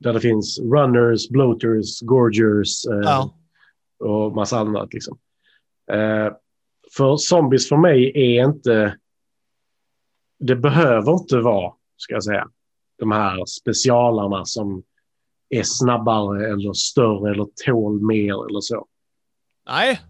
Där det finns runners, bloaters, gorgers eh, Ja. och massa annat. Liksom. Eh, för zombies för mig är inte... Det behöver inte vara, ska jag säga, de här specialarna som är snabbare eller större eller tål mer eller så. Nej.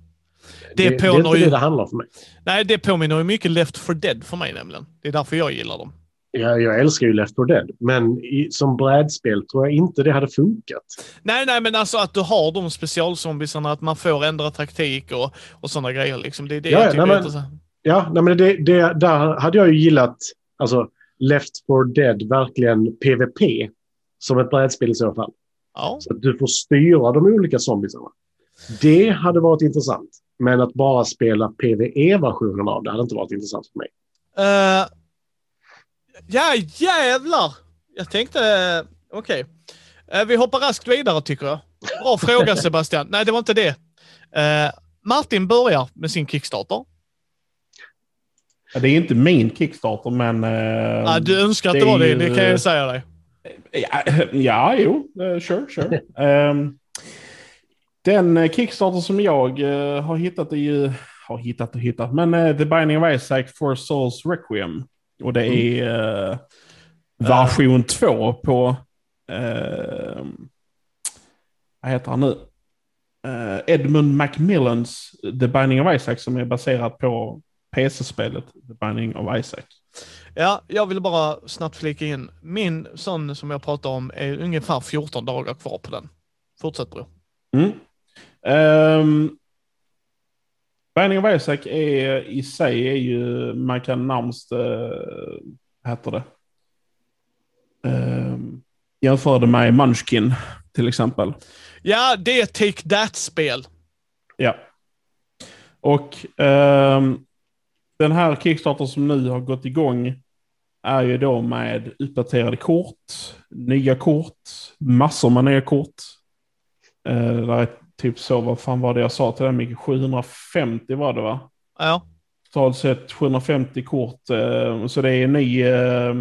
Det det, det är inte ju- det det handlar om för mig. Nej, det påminner ju mycket Left for Dead för mig nämligen. Det är därför jag gillar dem. Jag, jag älskar ju Left 4 Dead, men i, som brädspel tror jag inte det hade funkat. Nej, nej, men alltså att du har de specialzombiesarna, att man får ändra taktik och, och sådana grejer. Liksom. Det är det Ja, jag ja, tycker nej, är intressant. Ja, nej, men det, det, där hade jag ju gillat alltså, Left 4 Dead verkligen PVP som ett brädspel i så fall. Ja. Så att du får styra de olika zombiesarna. Det hade varit intressant. Men att bara spela PVE-versionen av det hade inte varit intressant för mig. Uh, ja, jävlar! Jag tänkte... Okej. Eh, vi hoppar raskt vidare tycker jag. Bra fråga Sebastian. Nej, det var inte det. Eh, Martin börjar med sin Kickstarter. Ja, Det är inte min Kickstarter, men... eh, Ah, du önskar att det det, var det, det kan jag säga dig. Ja, ja jo. Sure, sure. Ehm, den Kickstarter som jag har hittat är ju... Har hittat och hittat. Men The Binding of Isaac for Souls Requiem. Och det är eh, version 2 på... Uh, vad heter han nu? Eh, Edmund Macmillans The Binding of Isaac som är baserat på PC-spelet The Binding of Isaac. Ja, jag vill bara snabbt flika in. Min sån som jag pratar om är ungefär 14 dagar kvar på den. Fortsätt bror. Mm. Um, Binding of Isaac är i sig är ju, man kan närmast, vad heter det? Um, jämföra det med Munchkin till exempel. Ja, det är Take That-spel. Ja. Och ehm, den här Kickstarter som nu har gått igång är ju då med uppdaterade kort, nya kort, massor med nya kort. Uh, där är typ så, vad fan var det jag sa till dig Micke? 750 var det va? Ja. Totalt sett 750 kort. eh, Så det är en ny, eh,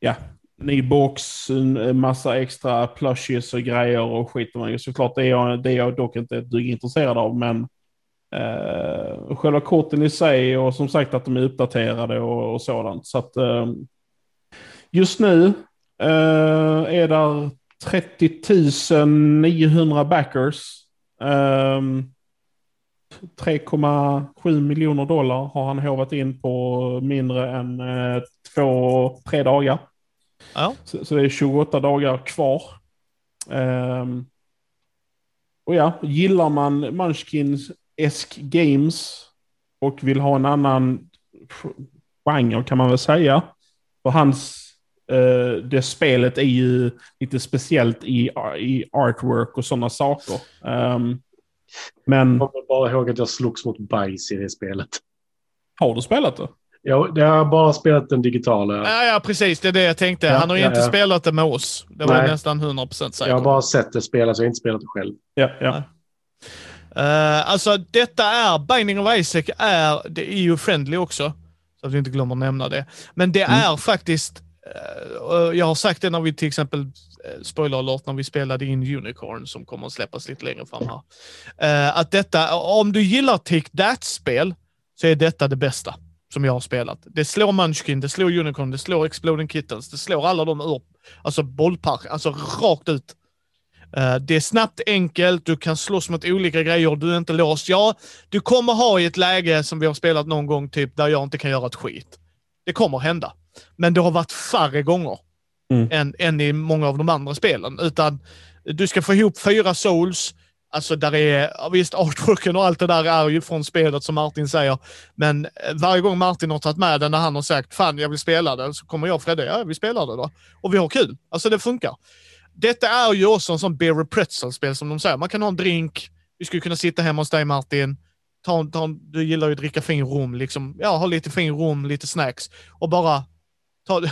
ja, ny box, en massa extra plushies och grejer och skit. Såklart det är jag, det är jag dock inte ett dugg intresserad av, men eh, själva korten i sig och som sagt att de är uppdaterade och, och sådant. Så att eh, just nu eh, är där 30 900 backers. Ehm, 3,7 miljoner dollar har han hovat in på mindre än eh, två, tre dagar. Ja. Så, så det är 28 dagar kvar. Ehm, och ja, gillar man Munchkins Esk Games och vill ha en annan genre kan man väl säga. För hans, eh, det spelet är ju lite speciellt i, i artwork och sådana saker. Ehm, men Jag kommer bara ihåg att jag slogs mot bajs i det spelet. har du spelat det? Jag, jag har bara spelat den digitala. Ja, ja, precis. Det är det jag tänkte. Ja, Han har ju ja, inte ja. spelat det med oss. Det var Nej. nästan 100% säker Jag har bara sett det spelas, jag har inte spelat det själv. Ja, ja. Eh, alltså detta är, Binding of Isaac är, det är EU-friendly också. Så att vi inte glömmer att nämna det. Men det Mm. är faktiskt Eh, jag har sagt det när vi till exempel, eh, spoiler alert, när vi spelade in Unicorn som kommer att släppas lite längre fram här. Eh, att detta, om du gillar Take That-spel så är detta det bästa som jag har spelat. Det slår Munchkin, det slår Unicorn, det slår Exploding Kittens, det slår alla de ur, alltså bollpark, alltså rakt ut. Det är snabbt, enkelt, du kan slåss mot olika grejer, du är inte låst. Ja, du kommer ha i ett läge som vi har spelat någon gång, typ där jag inte kan göra ett skit. Det kommer hända. Men det har varit färre gånger Mm. än, än i många av de andra spelen. Utan du ska få ihop fyra souls, Alltså där är, ja, visst artworken och allt det där är ju från spelet som Martin säger. Men eh, varje gång Martin har tagit med den när han har sagt fan jag vill spela den så kommer jag och Fredde, ja vi spelar det då. Och vi har kul. Alltså det funkar. Detta är ju också en sån beer pretzel-spel som de säger. Man kan ha en drink, vi skulle kunna sitta hemma hos dig Martin, ta, ta, du gillar ju att dricka fin rom, liksom. ja ha lite fin rom, lite snacks och bara ta,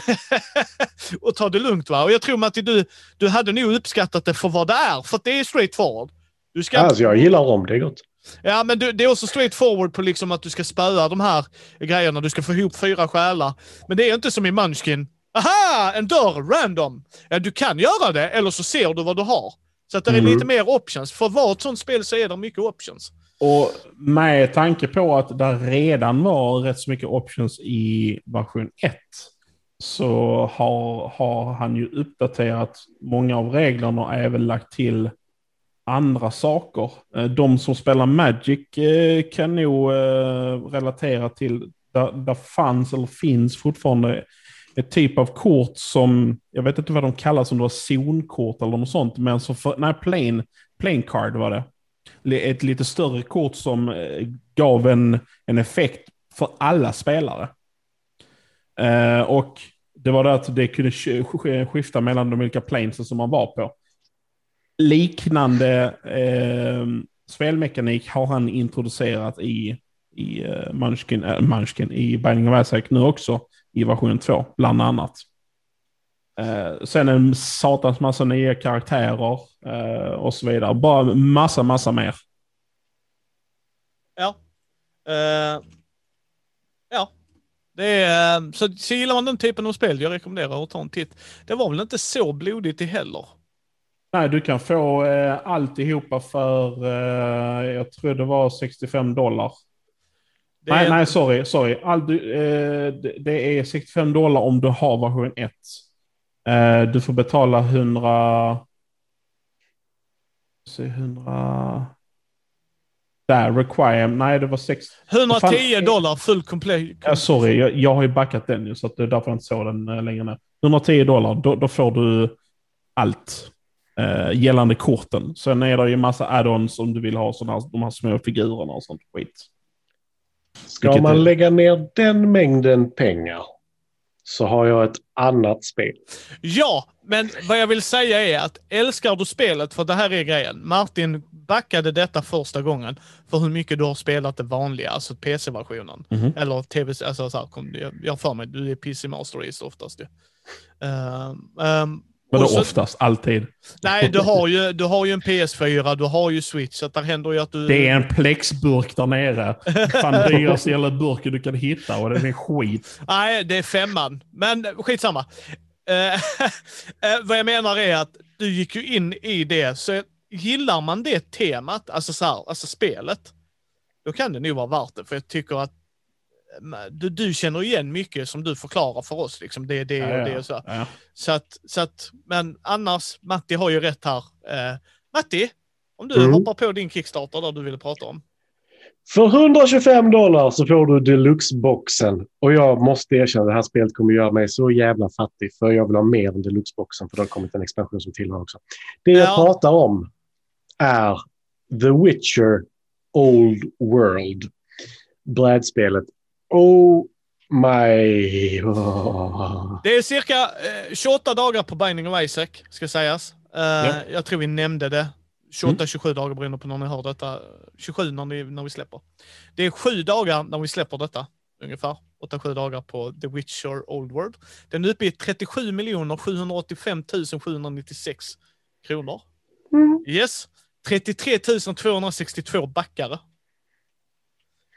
och ta det lugnt. va. Och jag tror Matti, du, du hade nog uppskattat det för vad det är, för att det är straight forward. Du ska Alltså jag gillar om det är gott. Ja, men du, det är också straight forward på liksom att du ska spöa de här grejerna. Du ska få ihop fyra själar. Men det är inte som i Munchkin. Aha! En dörr, random. Ja, du kan göra det, eller så ser du vad du har. Så att det är Mm. lite mer options. För ett sånt spel så är det mycket options. Och med tanke på att det redan var rätt så mycket options i version 1 så har, har han ju uppdaterat många av reglerna och även lagt till andra saker. Eh, de som spelar Magic eh, kan nog eh, relatera till, där, där fanns eller finns fortfarande ett typ av kort som, jag vet inte vad de kallas, om det var zonkort eller något sånt, men som för, nej, plain, plain card var det ett lite större kort som gav en, en effekt för alla spelare. Eh, och det var det att det kunde skifta mellan de olika planesen som man var på. Liknande eh, spelmekanik har han introducerat i, i eh, Munchkin, äh, Munchkin, i Binding of Isaac nu också, i version 2, bland annat. Eh, sen en satans massa nya karaktärer eh, och så vidare. Bara massa, massa mer. Ja. Eh, är, så, så gillar man den typen av spel, jag rekommenderar att ta en titt. Det var väl inte så blodigt heller? Nej, du kan få eh, alltihopa för, eh, jag tror det var 65 dollar. Det nej, är, nej, sorry, sorry. All, du, eh, det, det är 65 dollar om du har version 1. Eh, du får betala 100... Se, 100... Där, require... Nej, det var 6... 110 fan- dollar full complete. Ja, sorry, jag, jag har ju backat den ju, så att det är därför jag inte såg den eh, längre ner. 110 dollar, då, då får du allt eh, gällande korten. Sen är det ju massa add-ons om du vill ha såna här, de här små figurerna och sånt skit. Ska Vilket man är- lägga ner den mängden pengar så har jag ett annat spel. Ja, men vad jag vill säga är att älskar du spelet, för det här är grejen. Martin backade detta första gången för hur mycket du har spelat det vanliga, alltså PC-versionen. Mhm. Eller tv, alltså så här, kom, jag, jag har för mig, du är PC Master Race oftast ju. Ehm, ehm, Vadå oftast? Alltid? Nej, du har, ju, du har ju en PS4, du har ju Switch, så där händer ju att du... Det är en plexburk där nere. Fan dyraste jävla burken du kan hitta och den är skit. Nej, det är femman. Men skitsamma. Eh, eh, vad jag menar är att du gick ju in i det, så gillar man det temat, alltså, så här, alltså spelet, då kan det nog vara värt det. För jag tycker att eh, du, du känner igen mycket som du förklarar för oss. Liksom. Det är det och det och så. Ja. Så att, så att, men annars, Matti har ju rätt här. Eh, Matti, om du Mm. hoppar på din Kickstarter där du ville prata om. För 125 dollar så får du deluxe-boxen. Och jag måste erkänna att det här spelet kommer göra mig så jävla fattig. För jag vill ha mer än deluxe-boxen. För det har kommit en expansion som tillhör också. Det jag Ja. pratar om är The Witcher Old World. Brädspelet. Oh my... Oh. Det är cirka eh, 28 dagar på Binding of Isaac, ska sägas. Eh, Ja. Jag tror vi nämnde det. 28-27 dagar beroende på när ni hör detta. 27 när, ni, när vi släpper. Det är sju dagar när vi släpper detta, ungefär. 8-7 dagar på The Witcher Old World. Den är uppe i 37 785 796 kronor. Mm. Yes. 33 262 backare.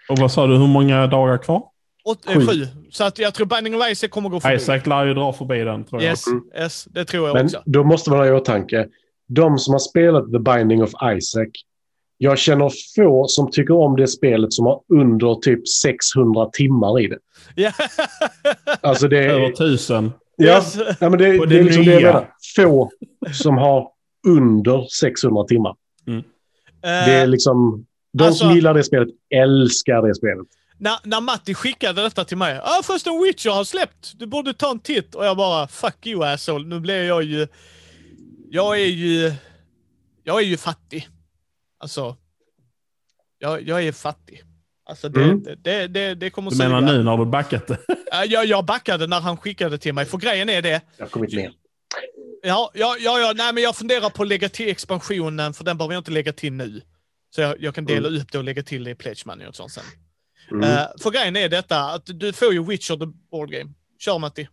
Och vad sa du, hur många dagar kvar? Åt, eh, Sju. sju. Så att jag tror Binding of Isaac kommer gå förbi. Isaac lär ju dra förbi den, tror jag. Yes, Mm. yes, det tror jag Men också. då måste man ha i åtanke, de som har spelat The Binding of Isaac, jag känner få som tycker om det spelet som har under typ 600 timmar i det. Ja. Alltså det Över är... tusen. Ja, Yes. ja men det, det det är liksom det jag nya. menar. Få som har under 600 timmar. Det är liksom... De alltså- som gillar det spelet älskar det spelet. när, när Matti skickade detta till mig. Ah, först en Witcher har släppt. Du borde ta en titt. Och jag bara, fuck you asshole. Nu blir jag ju... Jag är ju... Jag är ju fattig. Alltså... Jag, jag är fattig. Alltså det, Mm. det, det, det, det kommer Du menar suga. nu när du backat det? Jag, jag backade när han skickade till mig. För grejen är det. Jag har kommit ner. Ja, ja, ja, ja nej, men jag funderar på att lägga till expansionen, för den behöver jag inte lägga till nu. Så jag, jag kan dela upp det och lägga till det i Pledge Money och sånt sen. Mm. Eh, för grejen är detta, att du får ju Witcher the Board Game. Kör Matti.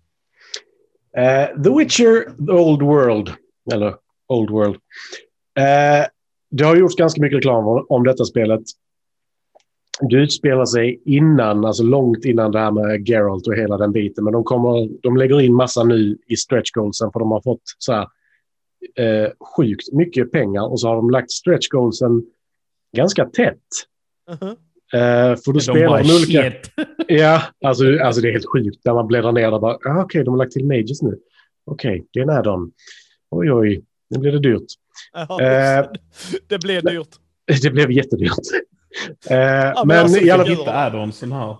Eh, The Witcher, The Old World. Eller Old World. Eh, det har gjorts ganska mycket reklam om, detta spelet. Det utspelar sig innan, alltså långt innan det här med Geralt och hela den biten. Men de, kommer, de lägger in massa nu i stretch goalsen för de har fått så här, eh, sjukt mycket pengar. Och så har de lagt stretch goalsen ganska tätt. Mhm. Eh, för du De spelar de olika... Ja, alltså, alltså det är helt sjukt när man bläddrar ner där bara, ah, okej, de har lagt till Mages nu. Okej, det är en add-on. Oj, oj, nu blir det dyrt. Ja, Eh, det blev dyrt. Det blev jättedyrt. Eh, men men alltså, i alla fall, Hitta add-onsen här.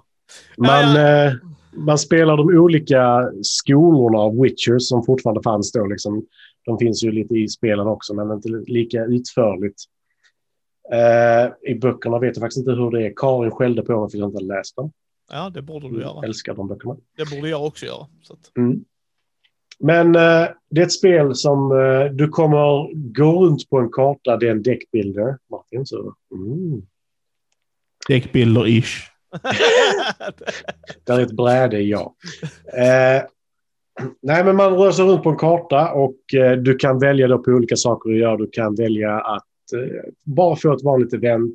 man, Ja, eh, man spelar de olika skolorna av Witchers som fortfarande fanns då. Liksom. De finns ju lite i spelen också, men inte lika utförligt. Eh, I böckerna vet jag faktiskt inte hur det är. Karin skällde på mig för att jag inte läst dem. Ja, det borde du Jag göra. älskar de böckerna. Det borde jag också göra. Så att, Mm. Men eh, det är ett spel som eh, du kommer gå runt på en karta. Det är en deckbuilder. Martin, så... Mm. Deckbilder-ish. Där är ett bräde, ja. Eh, nej, men man rör sig runt på en karta och eh, du kan välja då på olika saker att göra. Du kan välja att eh, bara få ett vanligt event.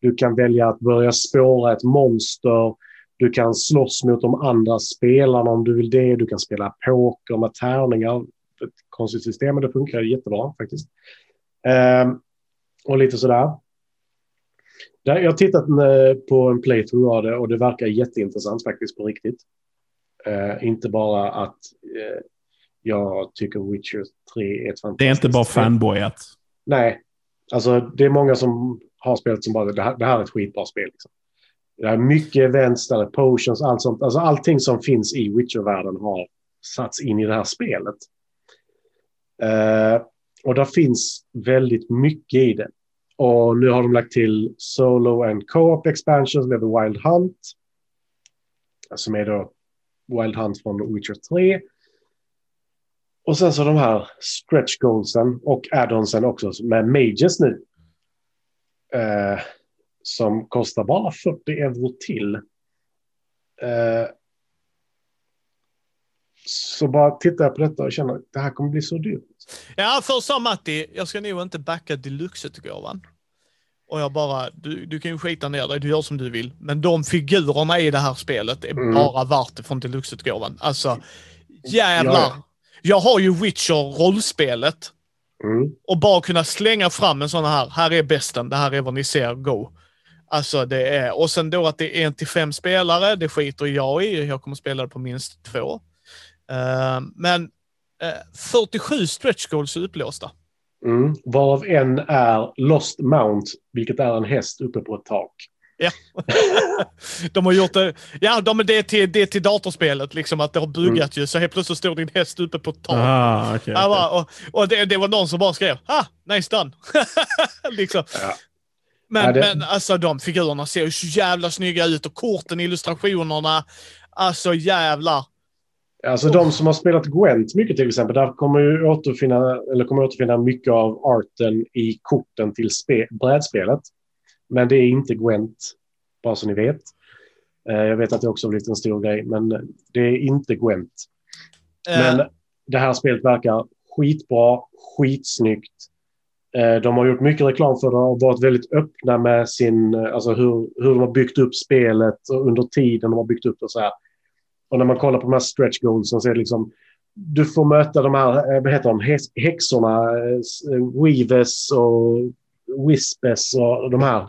Du kan välja att börja spåra ett monster. Du kan slåss mot de andra spelarna om du vill det. Du kan spela poker med tärningar. Ett konstigt system, men det funkar jättebra faktiskt. Eh, och lite sådär. Där- Jag har tittat eh, på en playthrough av det och det verkar jätteintressant faktiskt på riktigt. Eh, inte bara att eh, jag tycker Witcher 3 är ett fantastiskt Det är inte bara fanboyat. Nej, alltså det är många som har spelat som bara det här, det här är ett skitbra spel. Liksom. Det är mycket events, där potions, allt sånt. Alltså allting som finns i Witcher-världen har satts in i det här spelet. Uh, och där finns väldigt mycket i det. Och nu har de lagt till Solo and Co-op expansions med The Wild Hunt. Som är då Wild Hunt från Witcher 3. Och sen så de här stretch goalsen och add-onsen också med Mages nu. Uh, som kostar bara 40 euro till. Eh, så bara tittar jag på detta och känner att det här kommer bli så dyrt. Ja, först sa Matti, jag ska nog inte backa deluxe-utgåvan. Och jag bara, du, du kan ju skita ner dig, du gör som du vill. Men de figurerna i det här spelet är Mm. bara värt det från deluxe-utgåvan. Alltså, jävlar. Ja, ja. Jag har ju Witcher-rollspelet. Mm. Och bara kunna slänga fram en sån här, här är bästen, det här är vad ni ser, go. Alltså det är, och sen då att det är en till fem spelare, det skiter jag i. Jag kommer spela det på minst två. Eh, men eh, 47 stretch goals är upplåsta. Mm. Varav en är Lost Mount, vilket är en häst uppe på ett tak. Ja. de har gjort det, ja de, det, är till, det är till datorspelet, liksom att det har buggat ju. Så helt plötsligt står din häst uppe på ett tak. Ah. Jag bara, och och det, det var någon som bara skrev ah, nice done. liksom. Ja. Men, Ja, det- men alltså de figurerna ser ju så jävla snygga ut och korten, illustrationerna. Alltså jävlar. Alltså de som har spelat Gwent mycket till exempel, där kommer ju återfinna, eller kommer återfinna mycket av arten i korten till spe, brädspelet. Men det är inte Gwent, bara så ni vet. Eh, Jag vet att det också har blivit en stor grej, men det är inte Gwent. Eh, Men det här spelet verkar skitbra, skitsnyggt. Eh, de har gjort mycket reklam för det och varit väldigt öppna med sin, eh, alltså hur, hur de har byggt upp spelet och under tiden de har byggt upp det och så här. Och när man kollar på de här stretch goalsen så är det liksom, du får möta de här, eh, vad heter de, häxorna, Weaves och Wispes och de här.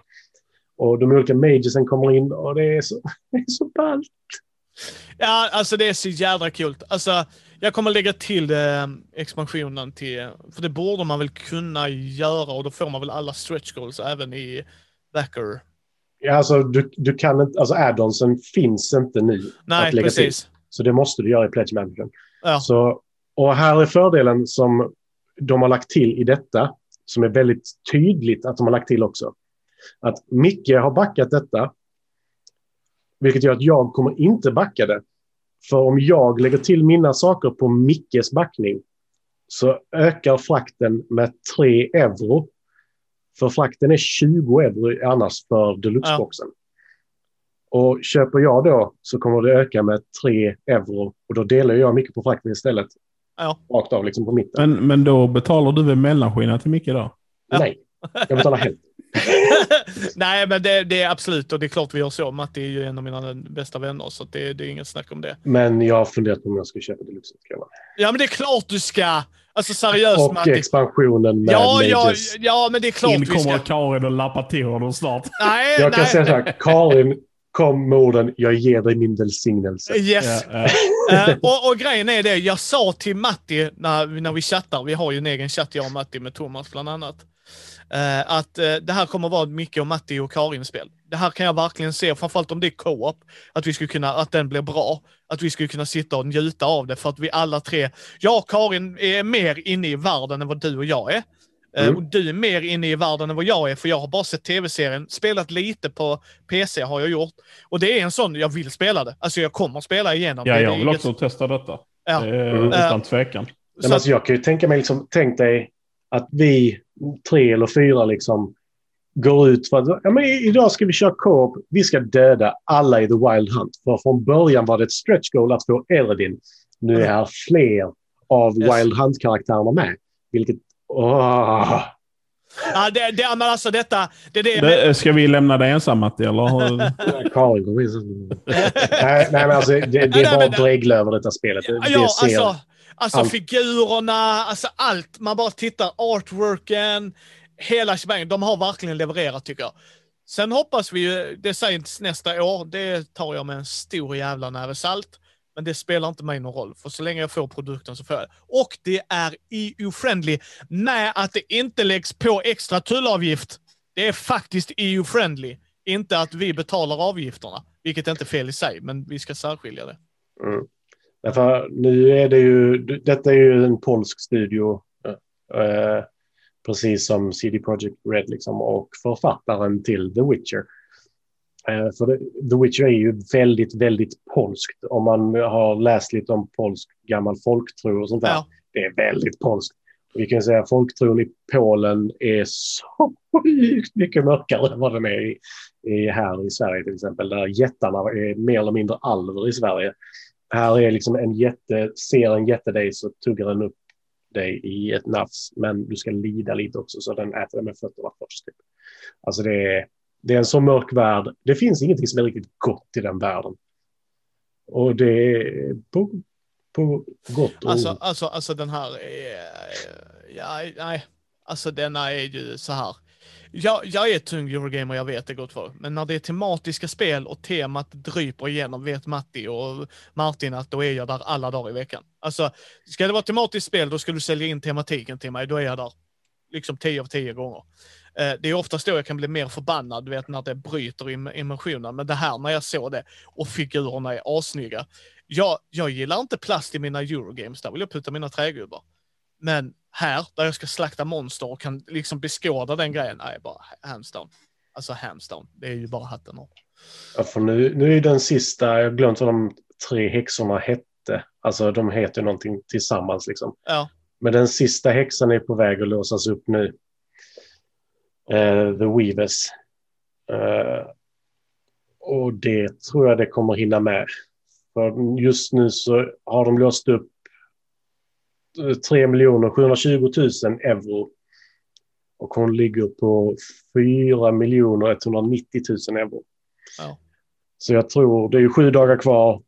Och de olika magesen kommer in och det är så, det är så ballt. Ja, alltså det är så jädra kul. Alltså, jag kommer lägga till eh, expansionen till, för det borde man väl kunna göra och då får man väl alla stretch goals även i backer. Ja, alltså, du, du kan inte, alltså add-onsen finns inte nu Nej, att lägga till. precis. Så det måste du göra i Pledge Manager. Ja. Så, och här är fördelen som de har lagt till i detta, som är väldigt tydligt att de har lagt till också. Att Micke har backat detta, vilket gör att jag kommer inte backa det. För om jag lägger till mina saker på Mickes backning så ökar frakten med 3 euro. För frakten är 20 euro annars för deluxeboxen. Och köper jag då så kommer det öka med 3 euro och då delar jag mycket på frakten istället. Ja. Rakt av liksom på mitten. Men, men då betalar du väl mellanskillnad till Micke då? Ja. Nej, jag betalar hälften. Nej, men det, det är absolut och det är klart vi gör så. Matti är ju en av mina bästa vänner så det, det är inget snack om det. Men jag har funderat på om jag ska köpa deluxe. ska jag vara. Ja, men det är klart du ska! Alltså seriöst Och Matti. expansionen med Ja, ja, ja, men det är klart In vi ska. kommer Karin och lappar till honom snart. Nej, Jag kan nej. säga så här, Karin, kom med orden, jag ger dig min välsignelse. Yes. Ja, ja. Eh, och, och grejen är det, jag sa till Matti när, när vi chattar, vi har ju en egen chatt jag och Matti med Thomas bland annat, eh, att eh, det här kommer vara Micke och Matti och Karin-spel. Det här kan jag verkligen se, framförallt om det är co-op, att, vi skulle kunna, att den blir bra. Att vi skulle kunna sitta och njuta av det för att vi alla tre, jag och Karin är mer inne i världen än vad du och jag är. Eh, Mm. Och du är mer inne i världen än vad jag är, för jag har bara sett tv-serien, spelat lite på PC har jag gjort. Och det är en sån, jag vill spela det. Alltså jag kommer spela igenom ja, det. jag vill inget- också testa detta. Ja. Det är Mm. Utan tvekan. Men alltså, jag kan ju tänka mig, liksom, tänk dig att vi tre eller fyra liksom går ut för att ja, men idag ska vi köra co-op. Vi ska döda alla i The Wild Hunt. För från början var det ett stretch goal att få Eredin. Nu är här fler av Yes. Wild Hunt-karaktärerna med. Vilket... Åh. Ja, det, det, men alltså detta, det är det, Det, ska vi lämna dig ensam Matti, eller? Karin kommer in. nej, nej, men alltså, det, det nej, är bara dregel över detta spelet. Det, Ja, det ser... alltså, alltså allt. figurerna, alltså allt. Man bara tittar, artworken, hela shebangen. De har verkligen levererat tycker jag. Sen hoppas vi ju, det sägs nästa år, det tar jag med en stor jävla näve salt. Men det spelar inte mig någon roll, för så länge jag får produkten så får jag det. Och det är EU-friendly med att det inte läggs på extra tullavgift. Det är faktiskt EU-friendly. Inte att vi betalar avgifterna, vilket inte är fel i sig, men vi ska särskilja det. Mm. Därför nu är det ju, detta är ju en polsk studio, eh, precis som CD Projekt Red liksom, och författaren till The Witcher. Eh, för det, The Witcher är ju väldigt, väldigt polskt. Om man har läst lite om polsk gammal folktro och sånt där. Ja. Det är väldigt polskt. Vi kan säga att folktron i Polen är så mycket mörkare än vad den är i, i, här i Sverige till exempel. Där jättarna är mer eller mindre alver i Sverige. Här är liksom en jätte, ser en jätte dig så tuggar den upp dig i ett nafs. Men du ska lida lite också så den äter dig med fötterna först. Typ. Alltså det är, det är en så mörk värld. Det finns ingenting som är riktigt gott i den världen. Och det är på, på gott och Alltså, alltså, alltså den här är, ja, nej, alltså denna är ju så här. Jag, jag är tung Eurogamer, jag vet det gott för. Men när det är tematiska spel och temat dryper igenom vet Matti och Martin att då är jag där alla dagar i veckan. Alltså, ska det vara tematiskt spel då ska du sälja in tematiken till mig, då är jag där. Liksom 10 av 10 gånger. Eh, det är oftast då jag kan bli mer förbannad, du vet när det bryter emotionen. immersionen. Men det här när jag såg det och figurerna är assnygga. Jag, jag gillar inte plast i mina Eurogames, där vill jag putta mina trägubbar. Men här, där jag ska slakta monster och kan liksom beskåda den grejen, nej, bara hands down. Alltså hands down. Det är ju bara hatten av. Ja, för nu, nu är den sista, jag har glömt vad de tre häxorna hette. Alltså de heter någonting tillsammans liksom. Ja. Men den sista häxan är på väg att låsas upp nu. Eh, The Weavers. Eh, och det tror jag det kommer hinna med. För just nu så har de låst upp eh, 3 720 000 euro. Och hon ligger på 4 miljoner 190 000 euro. Ja. Så jag tror, det är ju sju dagar kvar.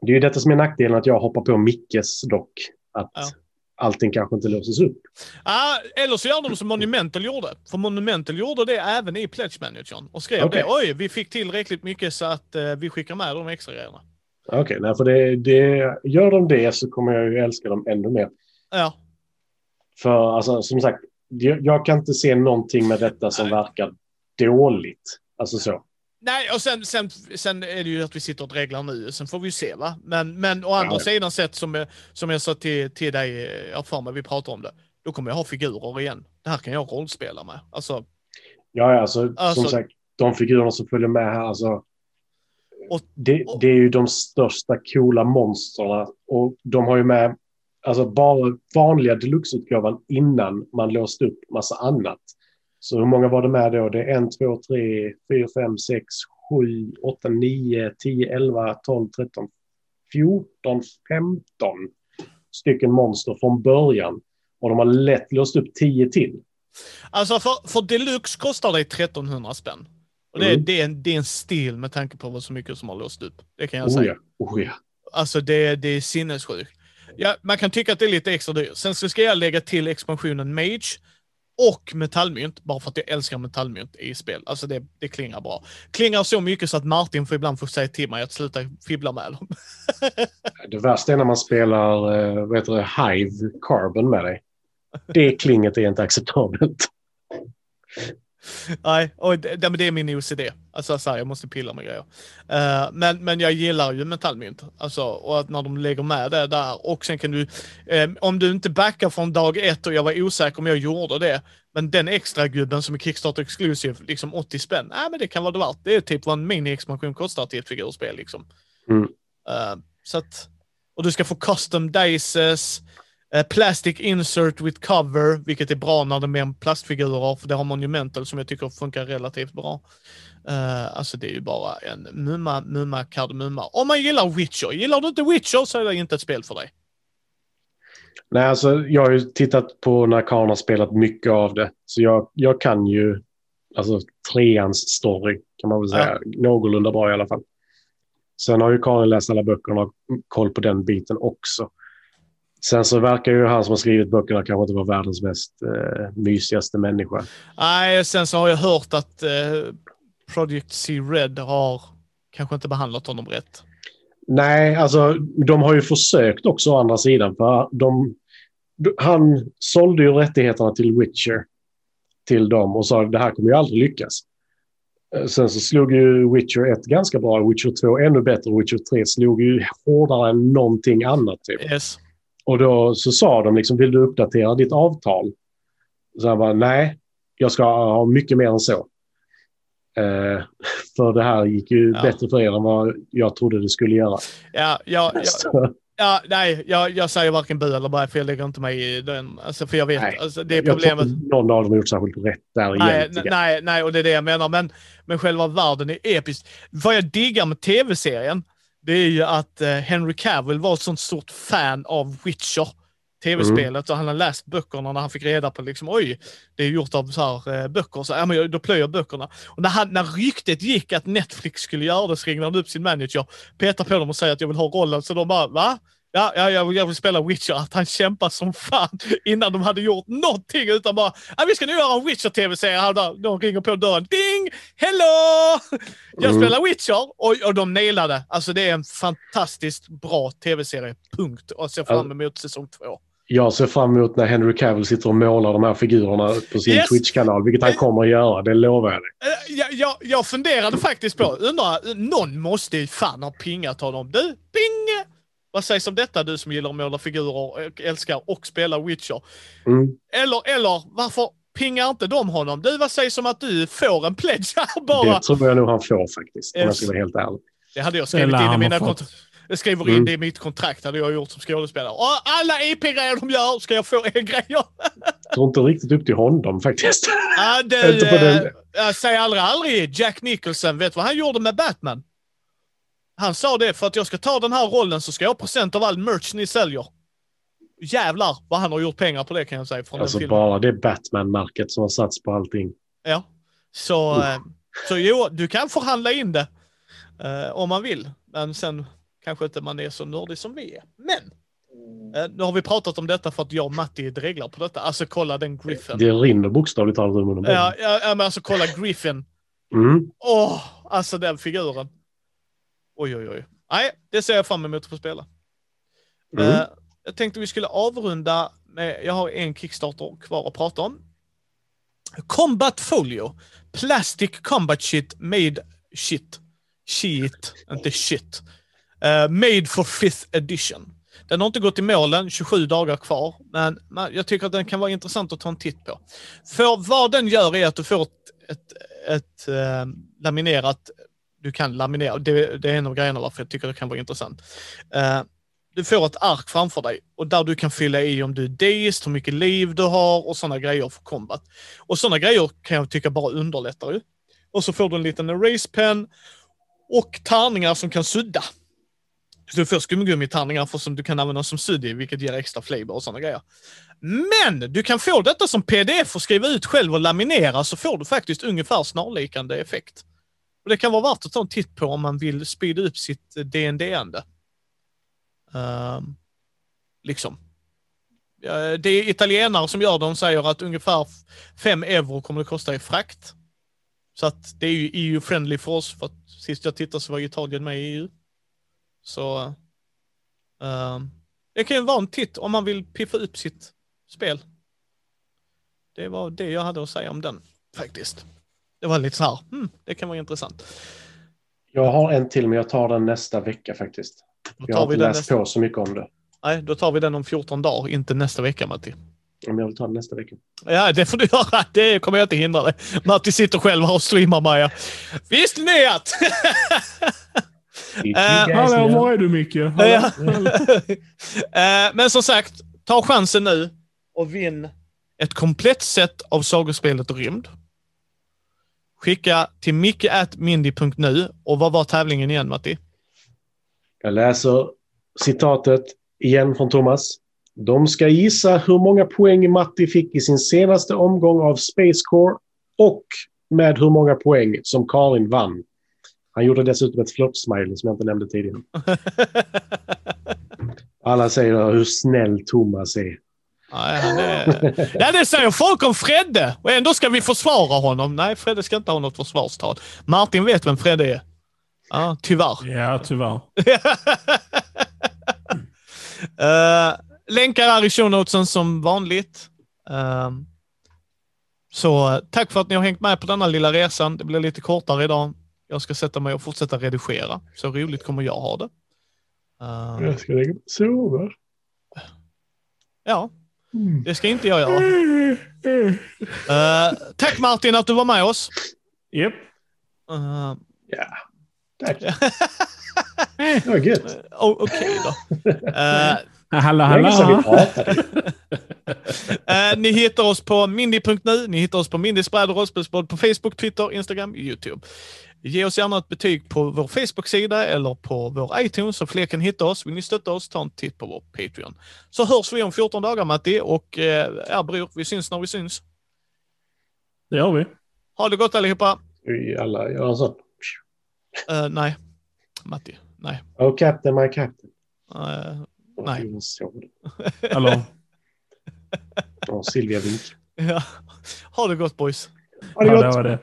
Det är ju detta som är nackdelen att jag hoppar på Mickes dock. Att Ja. allting kanske inte låses upp. Ah, eller så gör de som Monumental gjorde. För Monumental gjorde det även i Pledge Managern. Och skrev Okej. det. Oj, vi fick tillräckligt mycket så att eh, vi skickar med de extra grejerna. Okej, nej, för det, det, gör de det så kommer jag ju älska dem ännu mer. Ja. För alltså, som sagt, jag, kan inte se någonting med detta som Nej. verkar dåligt. Alltså så. Nej, och sen, sen, sen är det ju att vi sitter och reglar nu. Sen får vi ju se va. Men, men å andra Ja. sidan sett som, som jag sa till, till dig, jag för mig vi pratade om det. Då kommer jag ha figurer igen. Det här kan jag rollspela med. Alltså, Ja, ja, alltså, Alltså- som sagt, de figurerna som följer med här, alltså, Och- det, det är ju de största coola monsterna. Och de har ju med alltså, bara vanliga deluxe-utgåvan innan man låste upp massa annat. Så hur många var det med då? Det är en, två, tre, fyra, fem, sex, sju, åtta, nio, tio, elva, tolv, tretton, fjorton, femton stycken monster från början. Och de har lätt låst upp tio till. alltså för, för deluxe kostar det 1300 spänn. Och det, är- Mm. det, är en, det är en stil med tanke på vad så mycket som har låst upp. Det kan jag Oh säga. ja, oh ja. Alltså det, det är sinnessjukt. Ja, man kan tycka att det är lite extra dyrt. Sen så ska jag lägga till expansionen Mage och metallmynt, bara för att jag älskar metallmynt i spel. Alltså det, det klingar bra. Klingar så mycket så att Martin får ibland få säga till mig att sluta fibbla med dem. Det värsta är när man spelar eh, vad heter det, Hive Carbon med dig. Det klinget är inte acceptabelt. Nej, och det, det, är min OCD. Alltså så här, jag måste pilla med grejer. Eh, men, men jag gillar ju metallmynt. Alltså, och att när de lägger med det där. Och sen kan du, eh, om du inte backar från dag ett och jag var osäker om jag gjorde det. Men den extra gubben som är Kickstarter Exclusive, liksom 80 spänn. Nej, men det kan vara det värt. Det är typ vad en mini-expansion kostar till ett figurspel liksom. Mm. Eh, så att, och du ska få custom dices, plastic insert with cover, vilket är bra när det är mer plastfigurer, för det har Monumental som jag tycker funkar relativt bra. Eh, alltså det är ju bara en mumma, mumma, kardemumma. Om man gillar Witcher, gillar du inte Witcher så är det inte ett spel för dig. Nej, alltså, jag har ju tittat på när Karin har spelat mycket av det. Så jag, jag kan ju alltså, treans story, kan man väl säga. Någorlunda bra i alla fall. Sen har ju Karin läst alla böckerna och koll på den biten också. Sen så verkar ju han som har skrivit böckerna kanske inte vara världens mest eh, mysigaste människa. Nej, sen så har jag hört att eh, Project C Red har kanske inte behandlat honom rätt. Nej, alltså de har ju försökt också å andra sidan. För de, han sålde ju rättigheterna till Witcher till dem och sa det här kommer ju aldrig lyckas. Eh, Sen så slog ju Witcher 1 ganska bra, Witcher 2 ännu bättre, Witcher 3 slog ju hårdare än någonting annat. Typ. Yes. Och då så sa de liksom, vill du uppdatera ditt avtal? Så han bara, nej, jag ska ha mycket mer än så. Eh, för det här gick ju Ja. bättre för er än vad jag trodde det skulle göra. Ja, ja, ja, ja nej, jag, jag säger varken bu eller baj, för jag lägger inte mig i den. Alltså, för jag vet, Nej, alltså, det är Jag tror problemet. inte någon av dem har gjort särskilt rätt där Nej, egentligen. nej, nej, och det är det jag menar. Men, men själva världen är episk. Vad jag diggar med tv-serien, det är ju att eh, Henry Cavill var ett sånt stort fan av Witcher. Tv-spelet och han har läst böckerna när han fick reda på liksom oj, det är gjort av så här, eh, böcker. Så, ja, men jag- då plöjer jag böckerna. Och när, han, när ryktet gick att Netflix skulle göra det så ringde han upp sin manager, petar på dem och säger att jag vill ha rollen. Så de bara, va? Ja, ja jag, vill, jag vill spela Witcher. Att han kämpar som fan innan de hade gjort någonting utan bara, vi ska nu göra en Witcher-tv-serie. De ringer på dörren. Ding! Hello! Jag Mm. spelar Witcher och, och de nailade. Alltså det är en fantastiskt bra tv-serie. Punkt. Och ser fram emot säsong två. Jag ser fram emot när Henry Cavill sitter och målar de här figurerna på sin Yes. Twitch-kanal, vilket han kommer att göra, det lovar jag dig. Eh, Jag, jag, jag funderade faktiskt på, undrar, någon måste ju fan ha pingat honom. Du, ping! Vad sägs om detta du som gillar att måla figurer och älskar och spela Witcher? Mm. Eller, eller varför pingar inte de honom? Du, vad sägs om att du får en pledge här bara? Det tror jag nog han får faktiskt, om jag ska vara helt ärlig. Det hade jag Det skrivit in i mina kontrakt. Jag skriver in Mm. det i mitt kontrakt, hade jag gjort som skådespelare. Och alla IP-grejer de gör ska jag få en grejer. Jag tror inte riktigt upp till honom faktiskt. Ja, du, Inte på den- eh, jag säger aldrig aldrig. Jack Nicholson, vet du vad han gjorde med Batman? Han sa det, för att jag ska ta den här rollen så ska jag ha procent av all merch ni säljer. jävlar vad han har gjort pengar på det kan jag säga. Från Alltså den filmen. bara det Batman-märket som har satts på allting. Ja. Så, eh, så jo, du kan förhandla in det eh, om man vill. Men sen kanske inte man är så nördig som vi är. Men eh, nu har vi pratat om detta för att jag och Matti dreglar på detta. Alltså kolla den Griffin. Det rinner bokstavligt talat ur munnen. Ja, ja, men alltså kolla Griffin. Mm. Åh, alltså den figuren. Oj, oj, oj. Nej, det ser jag fram emot att få spela. Mm. Eh, jag tänkte vi skulle avrunda med, jag har en Kickstarter kvar att prata om. Combat Folio. Plastic Combat Shit Made Shit. Shit, inte shit. Eh, made for fifth edition. Den har inte gått i målen, 27 dagar kvar, men jag tycker att den kan vara intressant att ta en titt på. För vad den gör är att du får ett, ett, ett eh, laminerat, du kan laminera, det, det är en av grejerna varför jag tycker det kan vara intressant. Uh, du får ett ark framför dig och där du kan fylla i om du är deist, hur mycket liv du har och sådana grejer för combat. Och sådana grejer kan jag tycka bara underlättar ju. Och så får du en liten erase pen och tärningar som kan sudda. Så du får skumgummitärningar för som du kan använda som sudd i, vilket ger extra flavor och sådana grejer. Men du kan få detta som pdf och skriva ut själv och laminera så får du faktiskt ungefär snarlikande effekt. Och Det kan vara värt att ta en titt på om man vill speeda upp sitt eh, DND-ande. Ehm, liksom. Det är italienare som gör det. De säger att ungefär 5 euro kommer det kosta i frakt. Så att det är ju EU-friendly för oss. För att sist jag tittade så var Italien med i EU. Så ehm, det kan ju vara en titt om man vill piffa upp sitt spel. Det var det jag hade att säga om den faktiskt. Det var lite så här, hmm, det kan vara intressant. Jag har en till, men jag tar den nästa vecka faktiskt. Då Jag tar har inte läst nästa, på så mycket om det. nej, då tar vi den om 14 dagar, inte nästa vecka Matti. Men jag vill ta den nästa vecka. Ja, det får du göra. Det kommer jag inte hindra dig. Matti sitter själv här och streamar Maja. Visste ni att? Guys Hallå, var är du Micke? Eh, Men som sagt, ta chansen nu och vinn ett komplett set av sagospelet Rymd. Skicka till micke.mindy.nu och vad var tävlingen igen Matti? Jag läser citatet igen från Thomas. De ska gissa hur många poäng Matti fick i sin senaste omgång av Space Core och med hur många poäng som Karin vann. Han gjorde dessutom ett flört-smiley som jag inte nämnde tidigare. Alla säger hur snäll Thomas är. Nej, han är... Ja, det säger folk om Fredde och ändå ska vi försvara honom. Nej, Fredde ska inte ha något försvarstal. Martin vet vem Fredde är. Ja, tyvärr. Ja, tyvärr. Uh, länkar är i show notesen som vanligt. Ehm, så tack för att ni har hängt med på denna lilla resan. Det blir lite kortare idag. Jag ska sätta mig och fortsätta redigera. Så roligt kommer jag ha det. Ehm, ska lägga mig och sova. ja, det ska inte jag göra. Eh, tack Martin att du var med oss. Japp. Uh, Ja, tack. Det var gött. Okej då. Eh, Hallå, hallå. Eh, ni hittar oss på mindy.nu, ni hittar oss på Mindys bräd och rollspelspodd på Facebook, Twitter, Instagram, YouTube. Ge oss gärna ett betyg på vår Facebook-sida eller på vår iTunes så fler kan hitta oss. Vill ni stötta oss, ta en titt på vår Patreon. Så hörs vi om 14 dagar Matti och eh, bror, vi syns när vi syns. Det gör vi. Ha det gott allihopa. Vi alla gör en sån. Eh, nej, Matti, nej. Oh captain, my captain. Åh, Nej. Åh, Silvia Wink. ja. Ha det gott boys. Ha det gott. det var det.